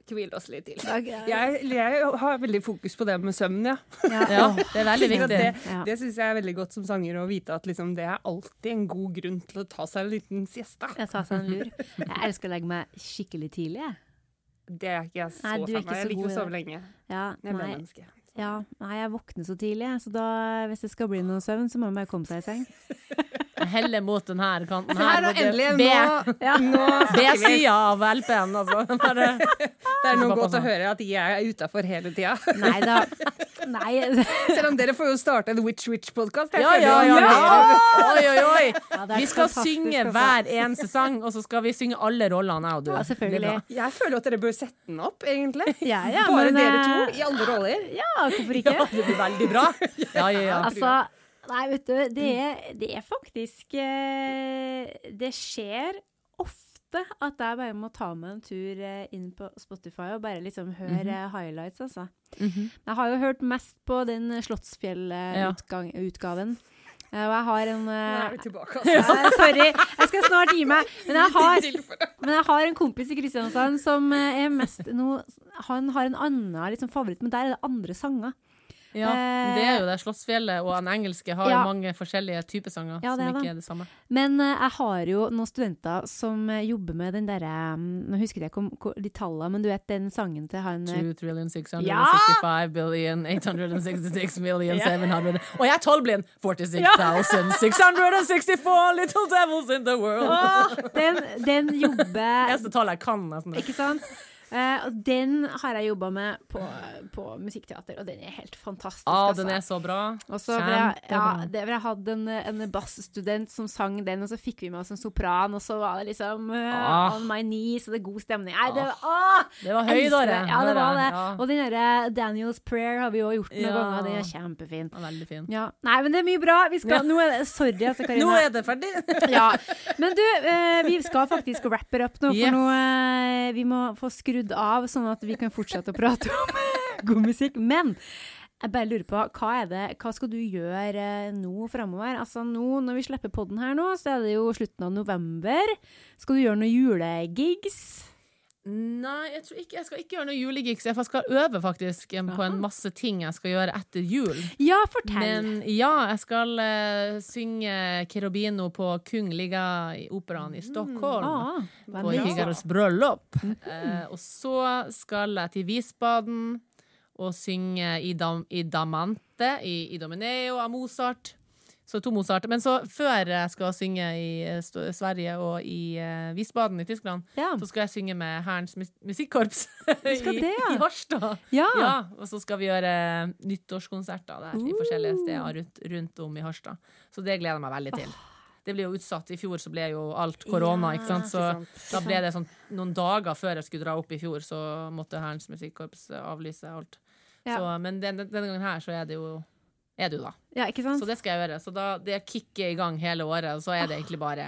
hvile oss litt til. Jeg, jeg har veldig fokus på det med søvn, ja. Ja, det er veldig [LAUGHS] viktig. Det, det syns jeg er veldig godt som sanger å vite at liksom, det er alltid en god grunn til å ta seg en liten siesta. Jeg tar seg en lur. Jeg elsker å legge meg skikkelig tidlig. jeg. Det er ikke jeg så fan av. Jeg liker å sove lenge. Ja, Jeg er menneske. ja, nei, jeg våkner så tidlig, så da, hvis det skal bli noe søvn, så må man bare komme seg i seng. Heller mot den her kanten Se her, her. endelig! B- Nå, Ja. [LAUGHS] nå snakker vi. B-sida av LP-en, altså. Bare, Det er noe godt å høre at jeg er utafor hele tida. Nei da. [LAUGHS] Nei. [LAUGHS] Selv om dere får jo starte en Witch Witch-podkast. ja, ja, ja, ja. Oi, oi, oi. Ja, Vi skal synge hver eneste sang, og så skal vi synge alle rollene, jeg og du. Ja, selvfølgelig. Jeg føler at dere bør sette den opp, egentlig. [LAUGHS] Ja, ja, Bare men, dere eh, to, i alle roller. [LAUGHS] Ja, hvorfor ikke? Ja, det blir veldig bra. Ja, ja, ja. Altså, nei, vet du, det er, det er faktisk eh, Det skjer ofte at jeg bare må ta meg en tur eh, inn på Spotify og bare liksom høre mm -hmm. highlights, altså. Jeg har jo hørt mest på den Slottsfjell-utgaven. og jeg har en Nå eh, er vi tilbake, [LAUGHS] altså. ja, Sorry, jeg skal snart gi meg. Men jeg [LAUGHS] har, men jeg har en kompis i Kristiansand som eh, er mest nå Han har en annen liksom, favoritt, men der er det andre sanger. Ja. Det er jo det. Slottsfjellet og den engelske har Ja. mange forskjellige typer sanger Ja, som ikke det. er det samme. Men uh, jeg har jo noen studenter som eh, jobber med den derre um, Nå husker jeg ikke om de tallene, men du vet den sangen til han eh, 2 trillion 665 billion 866 million 700 Og jeg er tolvblind! 46,664 little devils in the world. Den, den jobber Eneste tallet jeg kan. Nesten. Ikke sant? Og den har jeg jobba med på, på musikkteater, og den er helt fantastisk. Ah, altså. den er så bra. Og så jeg, ja, det, jeg hadde en, en bassstudent som sang den, og så fikk vi med oss en sopran, og så var det liksom uh, Ah. On my knees, og det er god stemning. Nei, det, ah, Det var høy, da. Ja, det var det. Ja. Og den derre Daniels Prayer har vi jo gjort noen Ja. ganger, den er kjempefin. Ja, Veldig fin. Ja. Nei, men det er mye bra. Vi skal. Nå er det, sorry, altså, Karina. Nå er det ferdig! Ja. Men du, uh, vi skal faktisk wrap it up nå, for Yes. nå vi må få skrudd av, sånn at vi kan fortsette å prate om [LAUGHS] god musikk. Men jeg bare lurer på, hva det, hva skal du gjøre eh, nå framover? Altså nå, når vi slipper podden her nå, så er det jo slutten av november. Skal du gjøre noen julegigs? Nei, jeg tror ikke jeg skal ikke gjøre noe julegigs. Jeg skal øve faktisk em, på en masse ting jeg skal gjøre etter jul. Ja, fortell. Men ja, jeg skal uh, synge Cherubino på Kungliga i i Stockholm. ah, på. Figaros bryllup. uh, og så skal jeg til Visbaden og synge i, Dam i Damante, i, i Domineo av Mozart. Så to Mozart. Men så, før jeg skal synge i eh, Sverige og i uh, Wiesbaden i Tyskland, Ja. så skal jeg synge med Hærens mus musikkorps [LAUGHS] i, det, ja. i Harstad. Ja. Ja, og så skal vi gjøre nyttårskonserter der i forskjellige steder rundt, rundt om i Harstad. Så det gleder jeg meg veldig til. Det blir jo utsatt. I fjor så ble jo alt korona, ikke sant. Så ikke sant. da ble det sånn noen dager før jeg skulle dra opp i fjor, så måtte Hærens musikkorps avlyse alt. Ja. Så, men den, denne gangen her så er det jo er du, da. ja, ikke sant? Så det skal jeg gjøre. Så da, det kicker i gang hele året, og så er det egentlig bare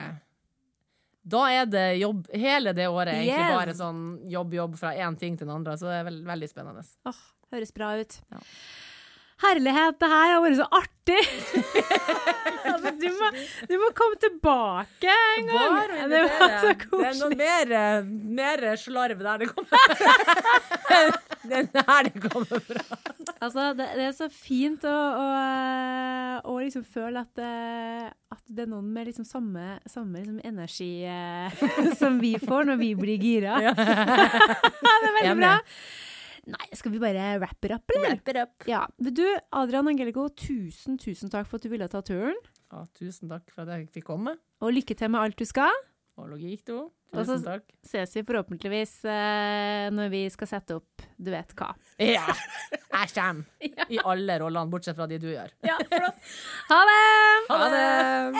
Da er det jobb hele det året. er Egentlig Yes. bare sånn jobb-jobb fra én ting til den andre. Så det er veld, veldig spennende. Åh, høres bra ut. Ja. Herlighet, det her har vært så artig! [LAUGHS] altså, du, må, du må komme tilbake en gang! Bare det var så koselig. Det er noe mer, eh, mer slarv der det kommer [LAUGHS] Det er der det kommer fra. Altså, det, det er så fint å, å, å liksom føle at, eh, at det er noen med liksom samme, samme liksom energi eh, [LAUGHS] som vi får når vi blir gira. det er veldig bra. Nei, skal vi bare wrap it up, eller? Ja. Du, Adrian Angelico, tusen, tusen takk for at du ville ta turen. Ja, tusen takk for at jeg fikk komme. Og lykke til med alt du skal. Og logikk, du. Tusen takk. Og så Ses vi forhåpentligvis eh, når vi skal sette opp du vet hva. Ja! Jeg kommer i alle rollene, bortsett fra de du gjør. Ja, flott. Ha det! Ha det!